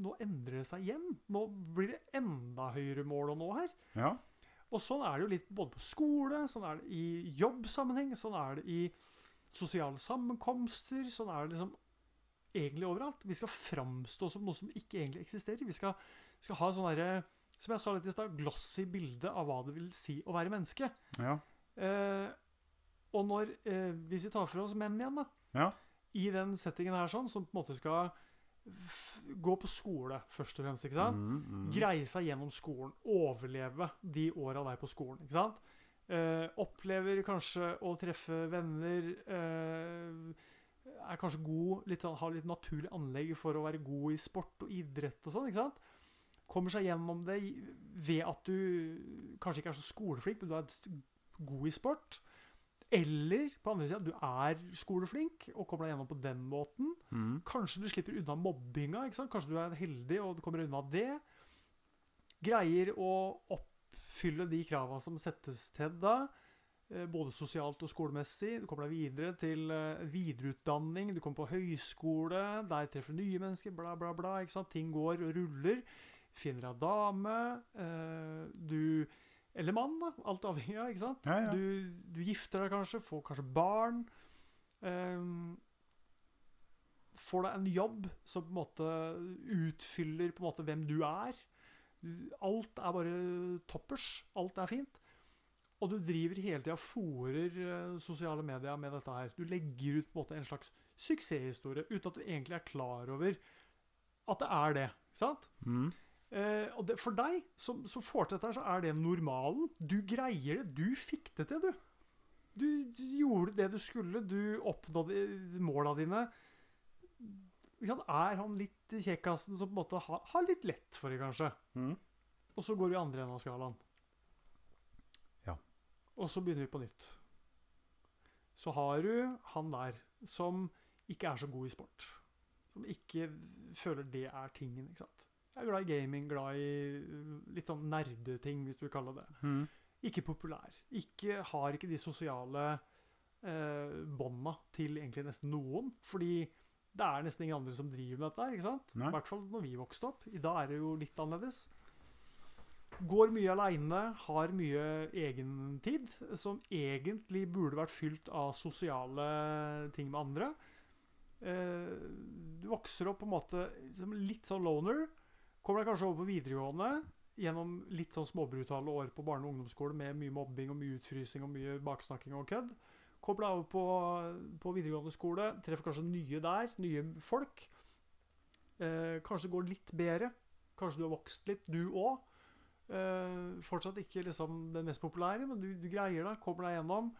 nå endrer det seg igjen. Nå blir det enda høyere mål å nå her. ja. Og sånn er det jo litt både på skole, sånn er det i jobbsammenheng, sånn er det i sosiale sammenkomster, sånn er det liksom egentlig overalt. Vi skal framstå som noe som ikke egentlig eksisterer. Vi skal, skal ha sånn derre, som jeg sa litt i stad, glossy bilde av hva det vil si å være menneske. Ja. Eh, og når, eh, hvis vi tar for oss menn igjen, da, Ja. i den settingen her sånn, som på en måte skal gå på skole, først og fremst, ikke sant? Mm, mm. greie seg gjennom skolen, overleve de åra der på skolen. ikke sant? Eh, opplever kanskje å treffe venner. Eh, er kanskje god, litt sånn, har litt naturlig anlegg for å være god i sport og idrett og sånn. ikke sant? Kommer seg gjennom det ved at du kanskje ikke er så skoleflink, men du er god i sport. Eller på andre sida, du er skoleflink og kommer deg gjennom på den måten. Mm. Kanskje du slipper unna mobbinga. Kanskje du er heldig og kommer unna det. Greier å oppfylle de krava som settes til deg, eh, både sosialt og skolemessig. Du kommer deg videre til eh, videreutdanning, du kommer på høyskole, der treffer du nye mennesker, bla, bla, bla. Ting går og ruller. Finner deg dame. eh, du Eller mann, da. Alt avhengig av. ikke sant? Ja, ja. Du, du gifter deg kanskje, får kanskje barn. Um, får deg en jobb som på en måte utfyller på en måte hvem du er. Du- Alt er bare toppers. Alt er fint. Og du driver hele tida fòrer eh, sosiale medier med dette her. Du legger ut på en måte en slags suksesshistorie uten at du egentlig er klar over at det er det. Ikke sant? Mm. Eh, og det, for deg som, som får til dette, så er det normalen. Du greier det. Du fikk det til, du. Du, du gjorde det du skulle. Du oppnådde måla dine. Er han litt kjekkasen som på en måte har, har litt lett for det, kanskje? Mm. Og så går du andre enden av skalaen. Ja. Og så begynner vi på nytt. Så har du han der som ikke er så god i sport. Som ikke føler det er tingen, ikke sant. Jeg er glad i gaming, glad i uh, litt sånn nerdeting, hvis du vil kalle det. Mm. Ikke populær. Ikke, har ikke de sosiale eh, bånda til egentlig nesten noen. Fordi det er nesten ingen andre som driver med dette ikke sant? I hvert fall når vi vokste opp. I dag er det jo litt annerledes. Går mye aleine, har mye egentid, som egentlig burde vært fylt av sosiale ting med andre. Eh, du vokser opp på en måte som litt sånn loner. Kommer deg kanskje over på videregående gjennom litt sånn småbrutale år på barne- og ungdomsskole med mye mobbing og mye utfrysing og mye baksnakking og kødd. Kommer deg over på, på videregående skole, treffer kanskje nye der, nye folk. Eh, kanskje går litt bedre. Kanskje du har vokst litt, du òg. Eh, fortsatt ikke liksom den mest populære, men du, du greier det. Kommer deg gjennom.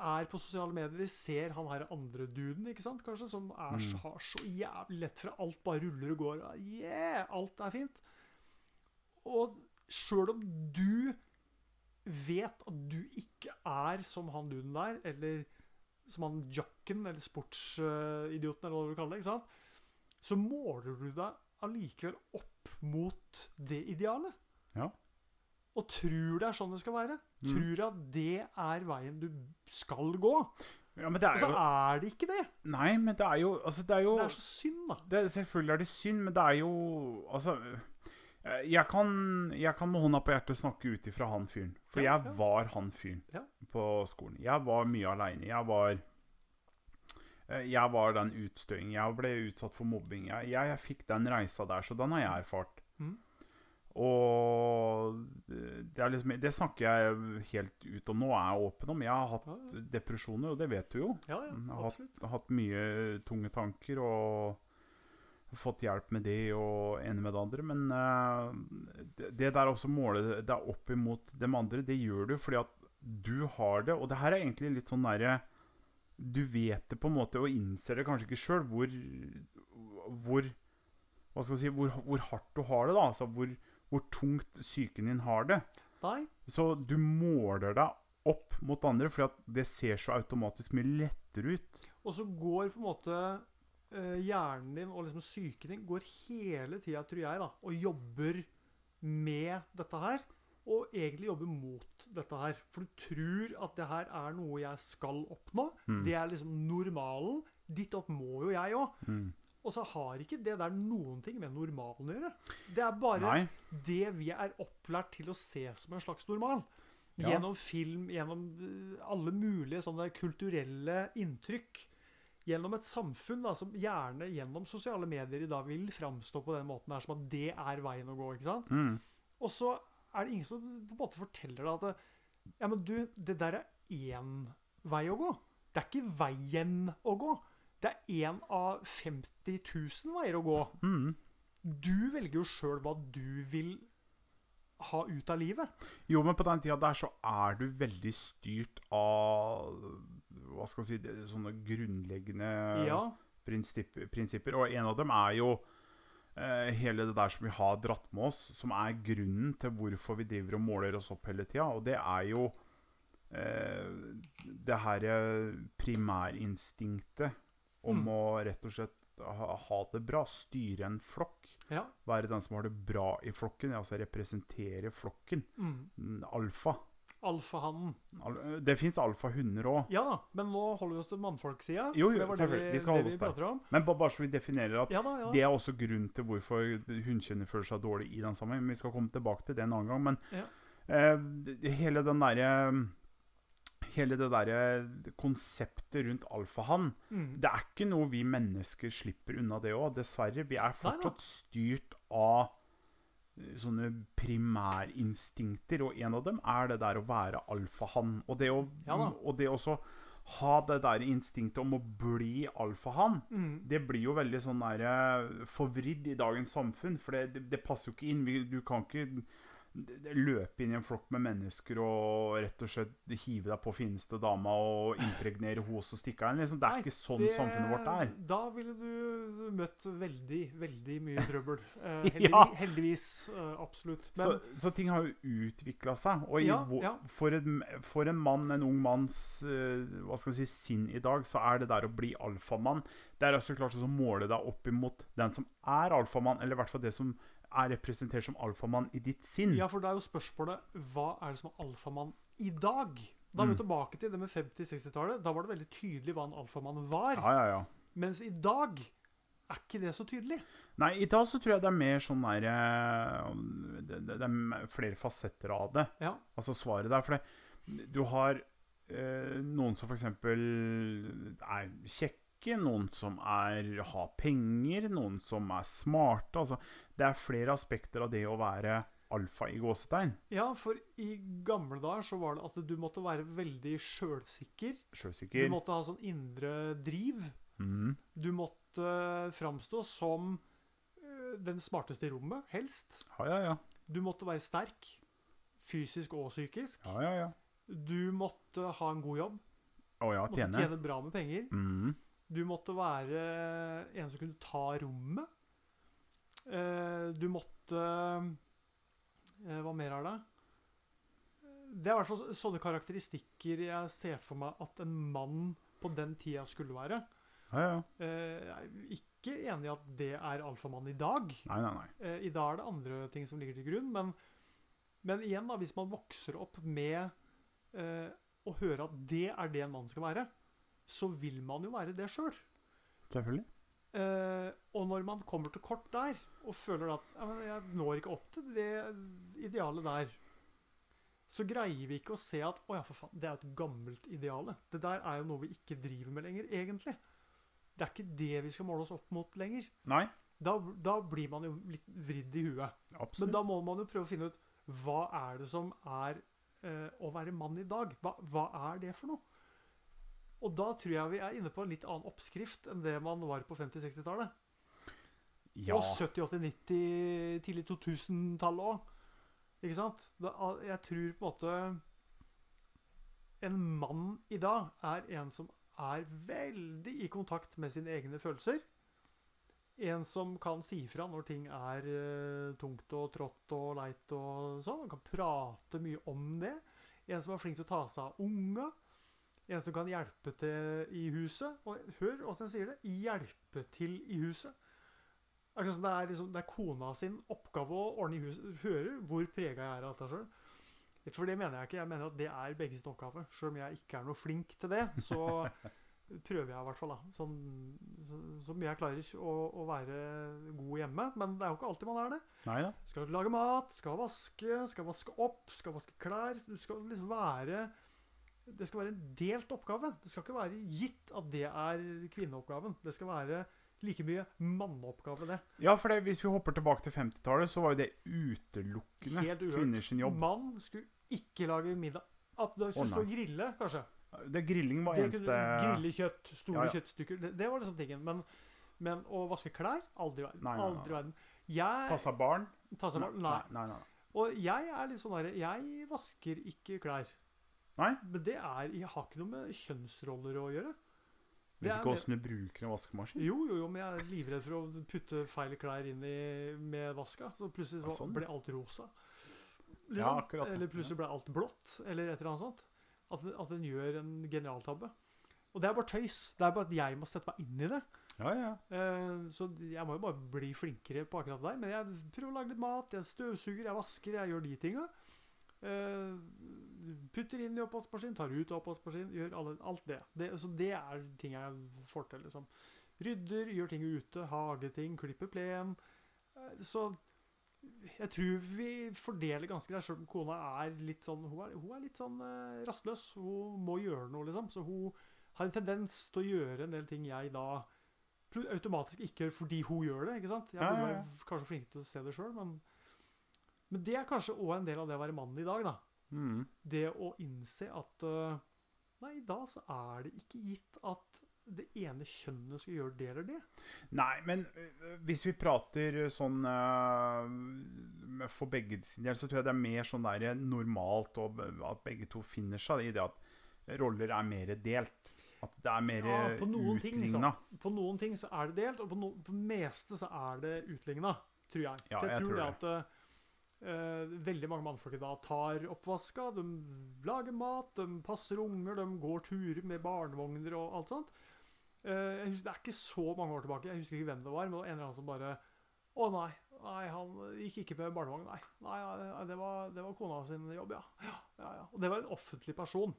Er på sosiale medier, ser han her andre duden, ikke sant, kanskje, som er, Mm. har så jævlig lett for alt bare ruller og går. Yeah, alt er fint. Og sjøl om du vet at du ikke er som han duden der, eller som han jocken, eller sportsidioten, eller hva du kaller det, ikke sant? så måler du deg allikevel opp mot det idealet. Ja. Og tror det er sånn det skal være. Mm. Tror at det er veien du skal gå. Ja, men det Og er så er det ikke det. Nei, men det er jo Altså, det er jo Det er så synd, da. det, Selvfølgelig er det synd, men det er jo Altså eh, jeg kan, jeg kan med hånda på hjertet snakke ut ifra han fyren. For Ja, jeg ja. var han fyren Ja. på skolen. Jeg var mye aleine. Jeg var eh, Jeg var den utstøingen. Jeg ble utsatt for mobbing. Jeg, jeg, jeg fikk den reisa der, så den har jeg erfart. Og det, er liksom, det snakker jeg helt ut om nå. Er jeg åpen om. Jeg har hatt depresjoner, og det vet du jo. Ja, ja, Jeg har hatt, hatt mye tunge tanker og fått hjelp med det og ene med det andre. Men uh, det, det der også måle deg opp imot dem andre, det gjør du fordi at du har det. Og det her er egentlig litt sånn derre Du vet det på en måte, og innser det kanskje ikke sjøl, hvor, hvor Hva skal vi si hvor, hvor hardt du har det, da. Altså hvor, hvor tungt psyken din har det. Nei, Så du måler deg opp mot andre, fordi det ser så automatisk mye lettere ut. Og så går på en måte eh, hjernen din og liksom psyken din går hele tida, tror jeg, da, og jobber med dette her. Og egentlig jobber mot dette her. For du tror at det her er noe jeg skal oppnå. Mm. Det er liksom normalen. Ditt opp må jo jeg òg. Mm. Og så har ikke det der noen ting med normalen å gjøre. Det er bare Nei. det vi er opplært til å se som en slags normal. Ja. Gjennom film, gjennom eh, alle mulige sånne kulturelle inntrykk. Gjennom et samfunn da, som gjerne gjennom sosiale medier i dag vil framstå på den måten her, som at det er veien å gå. ikke sant? Mm. Og så er det ingen som på en måte forteller deg at det, ja, men du, det der er én vei å gå. Det er ikke veien å gå. Det er én av 50 000 veier å gå. Mm. Du velger jo sjøl hva du vil ha ut av livet. Jo, men på den tida der så er du veldig styrt av Hva skal vi si Sånne grunnleggende Ja, prinsipper, prinsipper. Og en av dem er jo eh, hele det der som vi har dratt med oss, som er grunnen til hvorfor vi driver og måler oss opp hele tida. Og det er jo eh, det her primärinstinktet om Mm. å rett og slett ha, ha det bra, styre en flokk. Ja. Være den som har det bra i flokken, altså representere flokken. Mm. Mm, Alfa. Alfahannen. Al det fins alfahunder òg. Ja da, men nå holder vi oss til mannfolksida. Jo, jo, selvfølgelig. Vi skal holde oss der. Men bare så vi definerer at Ja da, ja det er også grunnen til hvorfor hunnkjønnet føler seg dårlig i den sammenhengen. Vi skal komme tilbake til det en annen gang. Men Ja. eh, hele den derre Hele det derre konseptet rundt alfahann Mm. Det er ikke noe vi mennesker slipper unna det òg, dessverre. Vi er Nei fortsatt styrt av eh, sånne primærinstinkter, og en av dem er det der å være alfahann. Og det å Ja og det også ha det der instinktet om å bli alfahann, Mm. det blir jo veldig sånn der eh, forvridd i dagens samfunn. For det, det, det passer jo ikke inn. Du kan ikke løpe inn i en flokk med mennesker og rett og slett hive deg på fineste dama og impregnere henne og stikke av. Liksom. Det er Nei, ikke sånn Det- samfunnet vårt er. Da ville du møtt veldig, veldig mye (laughs) trøbbel. Eh, heldigvis, Ja. heldigvis eh, absolutt. Men så, så ting har jo utvikla seg. Og i, Ja, ja. For, en, for en mann, en ung manns eh, hva skal vi si, sinn i dag, så er det der å bli alfamann Det er altså klart å måle deg opp imot den som er alfamann, eller i hvert fall det som er representert som alfamann i ditt sinn. ja, for da er jo spørsmålet hva er det som er alfamann i dag? Da er vi Mm. tilbake til det med 50-60-tallet. Da var det veldig tydelig hva en alfamann var. ja, ja, ja. Mens i dag er ikke det så tydelig. Nei, i dag så tror jeg det er mer sånn der eh, det, det, det er flere fasetter av det. Ja. Altså svaret der. For det, du har eh, noen som f.eks. er kjekke, noen som er, har penger, noen som er smarte. Altså, det er flere aspekter av det å være alfa i gåsetegn. ja, for i gamle dager så var det at du måtte være veldig sjølsikker. Du måtte ha sånn indre driv. Mm. Du måtte framstå som eh, den smarteste i rommet, helst. Ja, ja, ja. Du måtte være sterk, fysisk og psykisk. Ja, ja, ja. Du måtte ha en god jobb. Å ja, tjene. Måtte tjene bra med penger. Mm. Du måtte være en som kunne ta rommet. Eh, Du måtte eh, Hva mer er det? Det er i hvert fall sånne karakteristikker jeg ser for meg at en mann på den tida skulle være. Ja, ja. Eh, Jeg er ikke enig i at det er alfamann i dag. Nei, nei, nei. I dag er det andre ting som ligger til grunn, men, men igjen, da, hvis man vokser opp med eh, å høre at det er det en mann skal være, så vil man jo være det sjøl. Selvfølgelig. Eh, og når man kommer til kort der, og føler at ja, jeg når ikke opp til det idealet der, så greier vi ikke å se at å ja, for faen, det er et gammelt ideale. Det der er jo noe vi ikke driver med lenger, egentlig. Det er ikke det vi skal måle oss opp mot lenger. Nei, Da, da blir man jo litt vridd i huet. Men da må man jo prøve å finne ut hva er det som er eh, å være mann i dag? Hva, hva er det for noe? Og da tror jeg vi er inne på en litt annen oppskrift enn det man var på 50-60-tallet. Ja. Og 70-, 80-, 90-, tidlig 2000-tallet òg. Ikke sant? Jeg tror på en måte En mann i dag er en som er veldig i kontakt med sine egne følelser. En som kan si fra når ting er eh, tungt og trått og leit og sånn. Han kan prate mye om det. En som er flink til å ta seg av unga. En som kan hjelpe til i huset. Og hør åssen jeg sier det. Hjelpe til i huset. Akkurat som det er, liksom, det er kona sin oppgave å ordne i huset. Hører hvor prega jeg er av dette sjøl. For det mener jeg ikke. Jeg mener at det er begge sin oppgave. Sjøl om jeg ikke er noe flink til det, så (laughs) prøver jeg i hvert fall, da. Sånn, så, så mye jeg klarer å, å være god hjemme. Men det er jo ikke alltid man er det. Nei da. Skal lage mat, skal vaske, skal vaske opp, skal vaske klær. Du skal liksom være Det skal være en delt oppgave. Det skal ikke være gitt at det er kvinneoppgaven. Det skal være like mye manneoppgave, det. Ja, for det, hvis vi hopper tilbake til 50-tallet, så var jo det utelukkende kvinners jobb. Mann skulle ikke lage middag. At det skulle stå og grille, kanskje. Det Grilling var Det eneste kunne, grille kjøtt, store Ja, ja. kjøttstykker. Det, det var liksom tingen. Men, men å vaske klær? Aldri i verden. Nei, nei, nei. Aldri i verden. Jeg Passa barn? Ta barn? Nei, nei. nei. Og jeg er litt sånn derre Jeg vasker ikke klær. Nei? Men det er Jeg har ikke noe med kjønnsroller å gjøre. Vet ikke åssen du bruker en vaskemaskin? Jo, jo, jo, men jeg er livredd for å putte feil klær inn i, med vaska. Så plutselig Ja, så sånn. ble alt rosa. Liksom. Ja, akkurat. Eller plutselig ble alt blått, eller et eller annet sånt. At, at den gjør en generaltabbe. Og det er bare tøys. Det er bare at jeg må sette meg inn i det. Ja, ja. Eh, så jeg må jo bare bli flinkere på akkurat det der. Men jeg prøver å lage litt mat, jeg støvsuger, jeg vasker, jeg gjør de tinga. Eh, putter inn i oppvaskmaskin, tar ut av oppvaskmaskin, gjør alle, alt det. det. Så det er ting jeg får til, liksom. Rydder, gjør ting ute, hageting, klipper plen. Eh, Så jeg tror vi fordeler ganske greit, selv om kona er litt sånn Hun er, hun er litt sånn eh, rastløs. Hun må gjøre noe, liksom. Så hun har en tendens til å gjøre en del ting jeg da automatisk ikke gjør fordi hun gjør det. ikke sant? Jeg Ja, ja, ja. være kanskje flink til å se det sjøl, men Men det er kanskje òg en del av det å være mann i dag, da. Mm. Det å innse at eh, Nei, da så er det ikke gitt at det ene kjønnet skal gjøre det eller det. Nei, men øh, hvis vi prater sånn øh, For begge sin del, så tror jeg det er mer sånn der normalt at begge to finner seg i det at roller er mer delt. At det er mer Ja, utligna. På noen ting så er det delt, og på, no, på det meste så er det utligna, tror jeg. Ja, jeg, jeg tror tror det at eh, veldig mange mannfolk i dag tar oppvaska, de lager mat, de passer unger, de går turer med barnevogner og alt sånt. Eh, husker, det er ikke så mange år tilbake, jeg husker ikke hvem det var, men det var en eller annen som bare Å nei, nei, han gikk ikke med barnevogn, nei. nei, nei det, var, det var kona sin jobb, ja. ja, ja, ja. Og det var en offentlig person.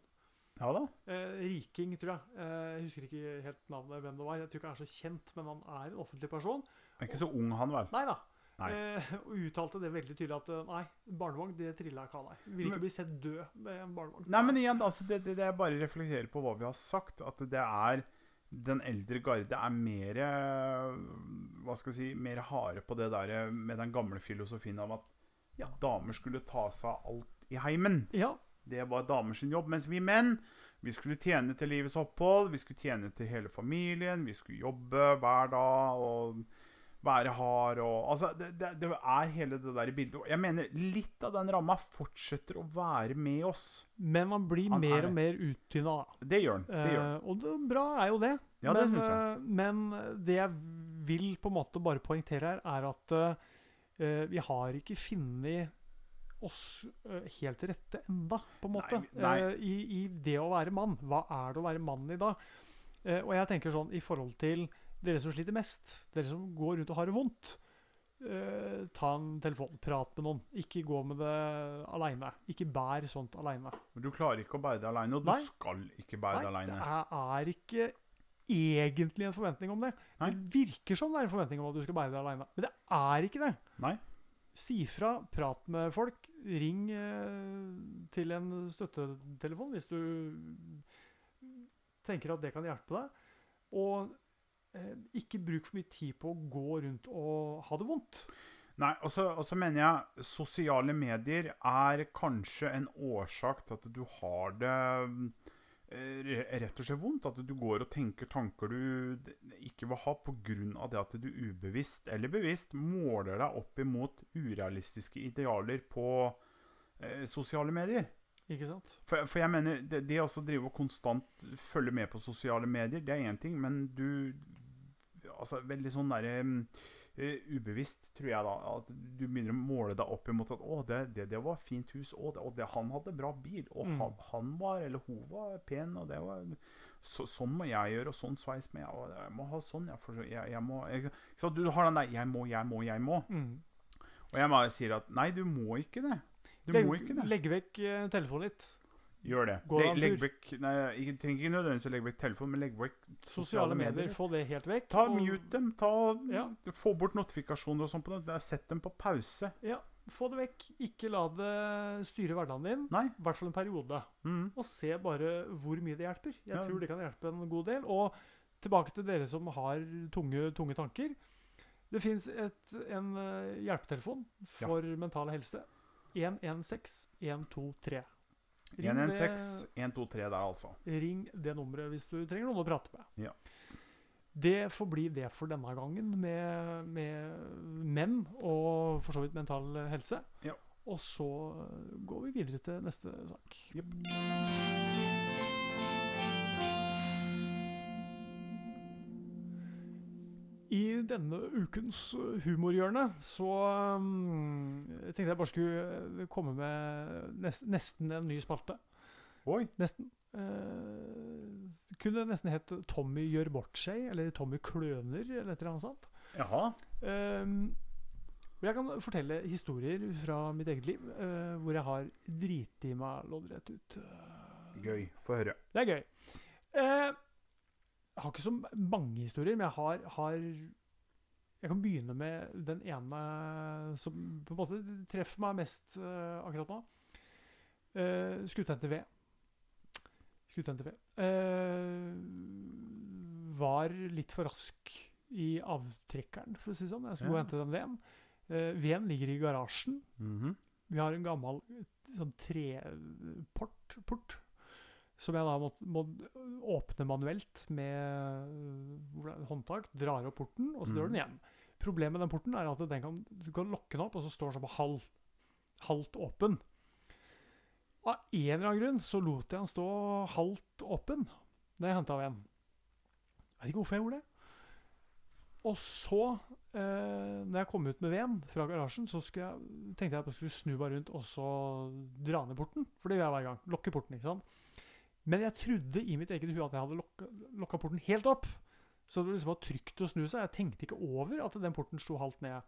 Ja da. Eh, Riking, tror jeg. Eh, jeg husker ikke helt navnet hvem det var. Jeg tror ikke han er så kjent, men han er en offentlig person. Er ikke så ung, han vel? Nei da. Eh, og uttalte det veldig tydelig at eh, nei, barnevogn det triller ikke av deg. Vil ikke bli sett død med en barnevogn. Nei, men igjen, altså, det, det, det er bare å reflektere på hva vi har sagt. At det er Den eldre garde er mer Hva skal jeg si Mer harde på det der med den gamle filosofien av at Ja. damer skulle ta seg av alt i heimen. Ja, Det var damers jobb. Mens vi menn vi skulle tjene til livets opphold, vi skulle tjene til hele familien, vi skulle jobbe hver dag og være hard og Altså, det, det, det er hele det der i bildet. Jeg mener litt av den ramma fortsetter å være med oss. men man blir Han er mer er. og mer uttynna. da. Det gjør den. Det gjør han. Eh, og det, bra er jo det. Ja, det men, jeg. eh, men det jeg vil på en måte bare poengtere her, er at uh, vi har ikke funnet oss uh, helt til rette enda, på en måte. Nei, nei. Uh, i, I det å være mann. Hva er det å være mann i dag? Og jeg tenker sånn i forhold til dere som sliter mest, dere som går rundt og har det vondt. eh, ta en telefon, prat med noen. Ikke gå med det aleine. Ikke bær sånt aleine. Men du klarer ikke å bære det aleine, og du Nei. skal ikke bære det aleine. det er, er ikke egentlig en forventning om det. Nei. Det virker som det er en forventning om at du skal bære det alene. Men det er ikke det. Nei. Si fra, prat med folk. Ring eh, til en støttetelefon hvis du tenker at det kan hjelpe deg. Og ikke bruk for mye tid på å gå rundt og ha det vondt. Nei, og så mener jeg sosiale medier er kanskje en årsak til at du har det eh, rett og slett vondt. At du går og tenker tanker du ikke vil ha pga. det at du ubevisst eller bevisst måler deg opp imot urealistiske idealer på eh, sosiale medier. Ikke sant? For, for jeg mener, det, det også drive og konstant følge med på sosiale medier, det er én ting, men du Altså veldig sånn der, eh, ubevisst, tror jeg, da. At du begynner å måle deg opp imot at 'Å, det, det, det var fint hus. Å, det, og det, han hadde bra bil. Og Mm. han, han var, eller hun var, pen. Og det var så, Sånn må jeg gjøre, og sånn sveis med. Og jeg må ha sånn, jeg, For jeg, jeg må jeg, sant? Du har den der 'jeg må, jeg må, jeg må'. Mm. Og jeg bare sier at nei, du må ikke det. Du Legg, må ikke det. legg vekk eh, telefonen litt. Gjør det. Gå Le, legg vekk Nei, jeg trenger ikke nødvendigvis å legge vekk telefonen, men legg vekk Sosiale medier. Få det helt vekk. Ta og- Mute dem. Ta, Ja. Få bort notifikasjoner og sånn på det. Det Sett dem på pause. Ja, få det vekk. Ikke la det styre hverdagen din. Nei. I hvert fall en periode. Mm. Og se bare hvor mye det hjelper. Jeg Ja. tror det kan hjelpe en god del. Og tilbake til dere som har tunge, tunge tanker. Det fins en eh, hjelpetelefon for mental helse. 116 123. Ring 116 123 der, altså. ring det nummeret hvis du trenger noen å prate med. Ja. Det får bli det for denne gangen med, med menn og for så vidt mental helse. Ja. Og så går vi videre til neste sak. Jep. I denne ukens uh, humorhjørne så um, tenkte jeg bare skulle komme med nest, nesten en ny spalte. Oi. Nesten. Eh, kunne nesten hett Tommy gjør bort seg, eller Tommy kløner, eller et eller annet sånt. Jaha. Ehm, jeg kan fortelle historier fra mitt eget liv eh, hvor jeg har driti meg loddrett ut. Gøy. Få høre. Det er gøy. Eh, jeg har ikke så mange historier, men jeg har, har Jeg kan begynne med den ene som på en måte treffer meg mest uh, akkurat nå. Uh, Skutt NTV. Skutt NTV. Uh, var litt for rask i avtrekkeren, for å si det sånn. Jeg skulle Ja. hente den veden. Uh, veden ligger i garasjen. Mhm. Vi har en gammel sånn treport port, som jeg da må, må åpne manuelt med øh, håndtak. Drar opp porten, og så drar Mhm. den igjen. Problemet med den porten er at den kan, du kan lokke den opp, og så står den sånn på halv, halvt åpen. Av en eller annen grunn så lot jeg den stå halvt åpen da jeg henta en Jeg vet ikke hvorfor jeg gjorde det. Og så, eh, når jeg kom ut med veden fra garasjen, så jeg, tenkte jeg at jeg skulle snu meg rundt og så dra ned porten. For det gjør jeg hver gang. Lokke porten, ikke sant. Men jeg trodde i mitt eget hue at jeg hadde lokka, lokka porten helt opp. Så det liksom var trygt å snu seg. Jeg tenkte ikke over at den porten sto halvt nede.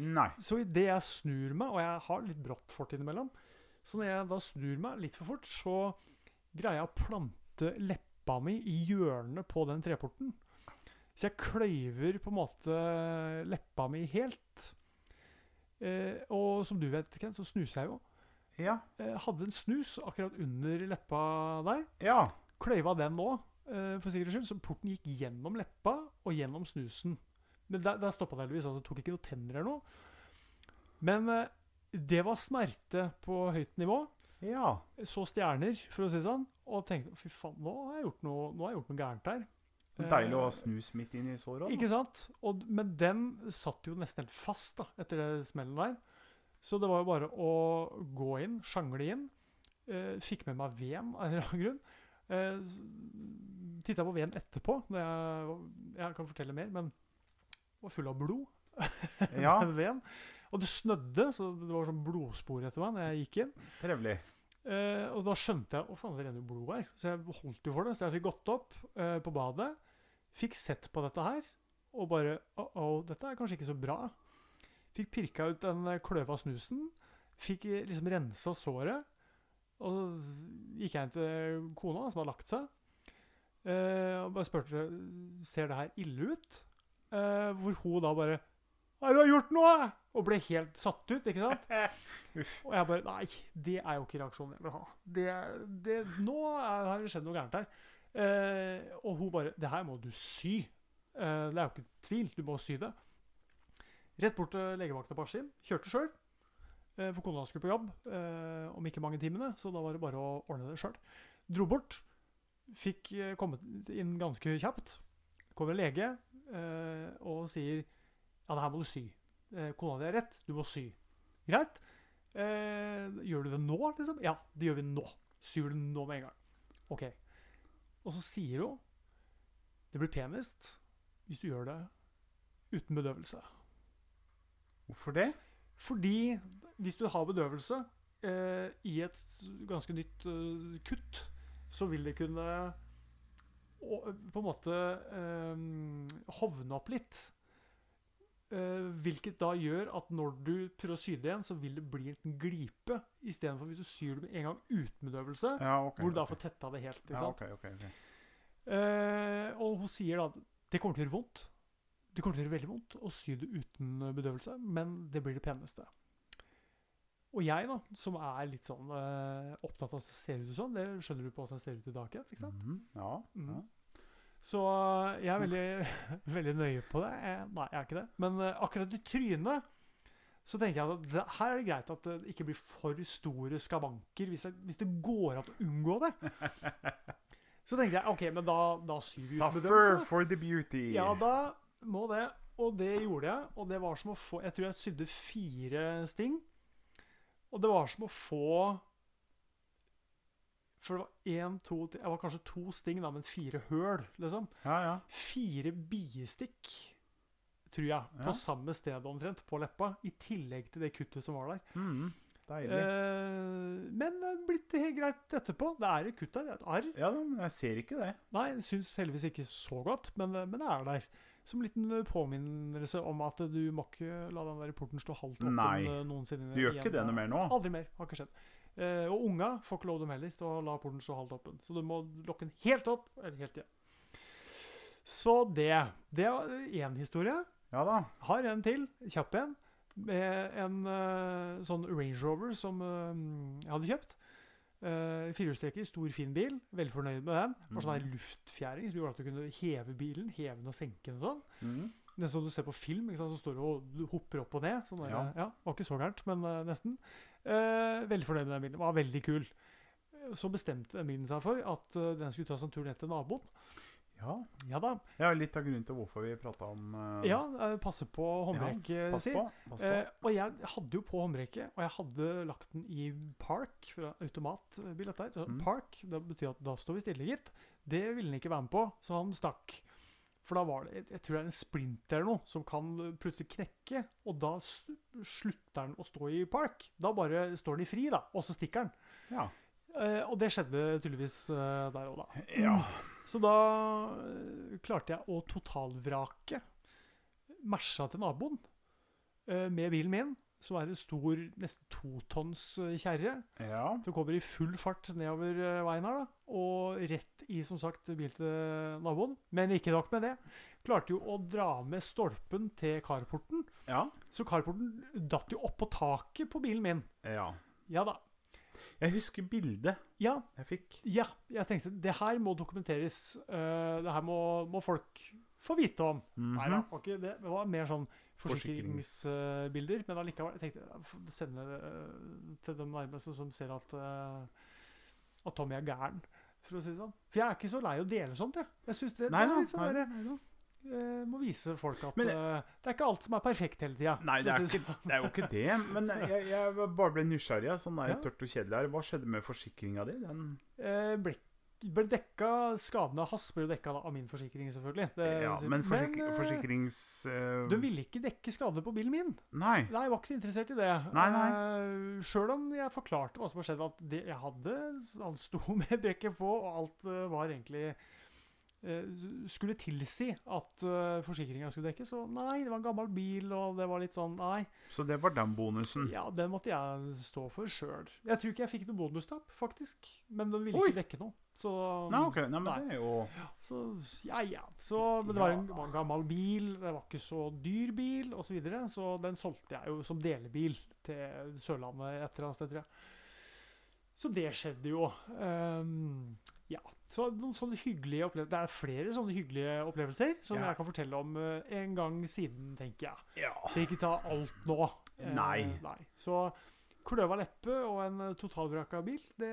Nei. Så idet jeg snur meg, og jeg har litt brått fort innimellom Så når jeg da snur meg litt for fort, så greier jeg å plante leppa mi i hjørnet på den treporten. Så jeg kløyver på en måte leppa mi helt. Eh, og som du vet, Ken, så snuser jeg jo. Ja. Eh, hadde en snus akkurat under leppa der. Ja. Kløyva den nå, eh, for sikkerhets skyld. Så porten gikk gjennom leppa og gjennom snusen. Men der, der stoppa det heldigvis. altså Tok ikke noe tenner eller noe. Men eh, det var smerte på høyt nivå. Ja. Så stjerner, for å si det sånn. Og tenkte fy faen, nå har jeg gjort noe, nå har jeg gjort noe gærent her. Deilig å ha snus midt inn i såret. Ikke sant? Og, men den satt jo nesten helt fast da, etter det smellen der. Så det var jo bare å gå inn, sjangle inn. Eh, fikk med meg VM av en eller annen grunn. Eh, Titta på VM etterpå. Når jeg, jeg kan fortelle mer, men var full av blod. (laughs) Ja. Og det snødde, så det var sånn blodspor etter meg når jeg gikk inn. Trevlig. Eh, og da skjønte jeg å faen, det renner jo blod her. Så jeg holdt jo for det. Så jeg fikk gått opp eh, på badet, fikk sett på dette her, og bare oh, oh, dette er kanskje ikke så bra. Fikk pirka ut den kløve kløva snusen. Fikk eh, liksom rensa såret. Og så gikk jeg inn til kona, som hadde lagt seg, eh, og bare spurte ser det her ille ut. Eh, hvor hun da bare har du gjort noe! Og ble helt satt ut, ikke sant? (laughs) Uff. Og jeg bare Nei, det er jo ikke reaksjonen jeg vil ha. Det, det, nå er, har det skjedd noe gærent her. Eh, og hun bare Det her må du sy. Eh, det er jo ikke tvil. Du må sy det. Rett bort til legevakta på Askim. Kjørte sjøl. Eh, for kona skulle på jobb eh, om ikke mange timene, så da var det bare å ordne det sjøl. Dro bort. Fikk eh, kommet inn ganske kjapt. Kommer lege og sier Ja, det her må du sy. Kona di har rett. Du må sy. Greit. Gjør du det nå, liksom? Ja, det gjør vi nå. Syr du nå med en gang. OK. Og så sier hun det blir penest hvis du gjør det uten bedøvelse. Hvorfor det? Fordi hvis du har bedøvelse eh, i et ganske nytt eh, kutt, så vil det kunne å, på en måte eh, hovne opp litt. Eh, hvilket da gjør at når du prøver å sy det igjen, så vil det bli en glipe. Istedenfor hvis du syr det med en gang uten bedøvelse, Ja, okay, hvor du da får tetta det helt. Ja, okay, okay, ok, ok. Eh, og hun sier da at det kommer til å gjøre vondt. Det kommer til å gjøre veldig vondt å sy det uten eh, bedøvelse, men det blir det peneste. Og jeg, da, som er litt sånn eh, opptatt av at det ser ut sånn, det skjønner du på hvordan jeg ser ut i dag, ikke sant? Mm, Ja. mm. ja. Så eh, jeg er veldig, (laughs) veldig nøye på det. Nei, jeg er ikke det. Men eh, akkurat i trynet så tenker jeg at det, her er det greit at det ikke blir for store skavanker, hvis, jeg, hvis det går an å unngå det. (laughs) Så tenkte jeg OK, men da, da syr vi ut bedøvelse. Suffer for the beauty. Ja, da må det. Og det gjorde jeg. Og det var som å få Jeg tror jeg sydde fire sting. Og det var som å få For det var én, to Jeg var kanskje to sting, da, men fire høl, liksom. ja, ja. Fire biestikk, tror jeg, Ja. på samme sted omtrent, på leppa. I tillegg til det kuttet som var der. Mm. Eh, men det er blitt helt greit etterpå. Det er et kutt der. Et arr. Ja men jeg ser ikke det. Nei, syns heldigvis ikke så godt, men, men det er der. Som en liten eh, påminnelse om at du må ikke la den der porten stå halvt åpen Nei. eh, noensinne. Du gjør ikke igjen. det noe mer nå? Aldri mer. Har ikke skjedd. Eh, og unga får ikke lov dem heller til å la porten stå halvt åpen. Så du må lokke den helt opp eller helt igjen. Så det. Det var én historie. Ja da. Har en til, kjapp en, med en uh, sånn Range Rover som uh, jeg hadde kjøpt. Uh, Firehjulstrekker, stor, fin bil. Veldig fornøyd med den. Var sånn luftfjæring som gjorde at du kunne heve bilen. Heve den og senke den og sånn. Mm. Nesten som du ser på film, ikke sant? så står du og hopper opp og ned. Sånn der, Ja. ja. Var ikke så gærent, men uh, nesten. Uh, veldig fornøyd med den bilen. Var veldig kul. Eh, Så bestemte bilen seg for at eh, den skulle ta seg en tur ned til naboen. Ja. Ja da. ja, litt av grunnen til hvorfor vi prata om uh, Ja, eh, passe på håndbrekket ja. Eh, og jeg hadde jo på håndbrekket, og jeg hadde lagt den i park, fra automatbil dette. Så Mm. Park, det betyr at da står vi stille, gitt. Det ville han ikke være med på, så han stakk. For da var det, jeg tror det er en splinter eller noe som kan plutselig knekke, og da slutter den å stå i park. Da bare står den i fri, da, og så stikker den. Ja. Uh, og det skjedde tydeligvis der òg, da. ja. Så da eh, klarte jeg å totalvrake Mersa til naboen eh, med bilen min, som er en stor, nesten totons eh, kjerre. Ja. Som kommer i full fart nedover veien her, da. Og rett i, som sagt, bil til naboen. Men ikke nok med det. Klarte jo å dra med stolpen til carporten. Ja. Så carporten datt jo opp på taket på bilen min. ja. Ja da. Jeg husker bildet Ja, jeg fikk. Ja, jeg tenkte det her må dokumenteres. Uh, det her må, må folk få vite om. Nei da, Mhm. var det. Det var mer sånn Forsikrings- forsikringsbilder. Men allikevel, jeg tenkte sende det eh, til de nærmeste som ser at, eh, at Tommy er gæren, for å si det sånn. For jeg er ikke så lei å dele sånt, jeg. Jeg synes det, Nei det er litt sånn nei, nei Må vise folk at Men- eh, det er ikke alt som er perfekt hele tida. Nei, det er, ikke, det er jo ikke det. Men jeg, jeg bare ble nysgjerrig. Sånn er Ja. tørt og kjedelig her. Hva skjedde med forsikringa di? Den Eh, ble, ble dekka Skadene hans ble dekka av min forsikring, selvfølgelig. Det- Ja, men forsik eh, forsikrings... eh, Du ville ikke dekke skadene på bilen min. Nei. Nei, jeg var ikke så interessert i det. Nei, nei. Sjøl om jeg forklarte hva som har skjedd, at det jeg hadde Han sto (laughs) med brekket på, og alt eh, var egentlig eh, Skulle tilsi at uh, forsikringa skulle dekke. Så nei, det var en gammel bil, og det var litt sånn Nei. Så det var den bonusen. Ja, den måtte jeg stå for sjøl. Jeg tror ikke jeg fikk noe bonustap, faktisk. Men den ville Oi. ikke dekke noe. Så Nei, ok. Nei, men Nei. det er jo så ja, ja. Så, men det var en var en gammel bil, det var ikke så dyr bil osv. Så, videre, så den solgte jeg jo som delebil til Sørlandet et eller annet sted, tror jeg. Så det skjedde jo. Um, ja. Så noen sånne hyggelige opplevelser Det er flere sånne hyggelige opplevelser som Ja. jeg kan fortelle om eh, en gang siden, tenker jeg. Ja. Trenger ikke ta alt nå. Eh, Nei. nei. Så kløva leppe og en eh, totalvraka bil, det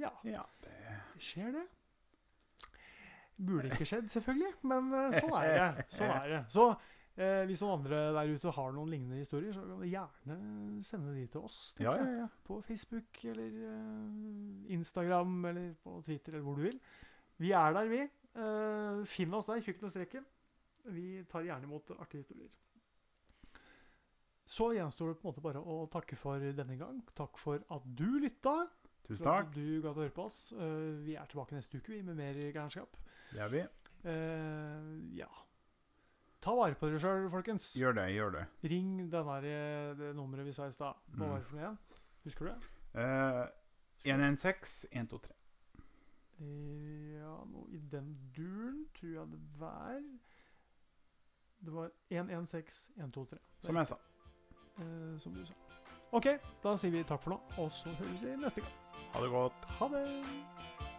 Ja, ja det, skjer det. Burde ikke skjedd, selvfølgelig, men eh, sånn er det. Sånn er det. Så eh, hvis noen andre der ute har noen lignende historier, så kan du gjerne sende de til oss. ja, ja, ja. På Facebook eller eh, Instagram eller på Twitter eller hvor du vil. Vi er der, vi. Eh, finn oss der, Tjukken og streken. Vi tar gjerne imot artige historier. Så gjenstår det på en måte bare å takke for denne gang. Takk for at du lytta. Tusen For at takk. du gadd å høre på oss. Eh, vi er tilbake neste uke vi, med mer gærenskap. Det er vi. Eh, ja. Ta vare på dere sjøl, folkens. Gjør det. Gjør det. Ring denne der, eh, det nummeret vi sa i stad. Hva var det for noe igjen? Husker du det? Uh, 116 123. Eh, Ja, noe i den duren tror jeg det var. Det var 116 123. Som jeg sa. Uh, som du sa. OK, da sier vi takk for nå, og så høres vi neste gang. Ha det godt. Ha det!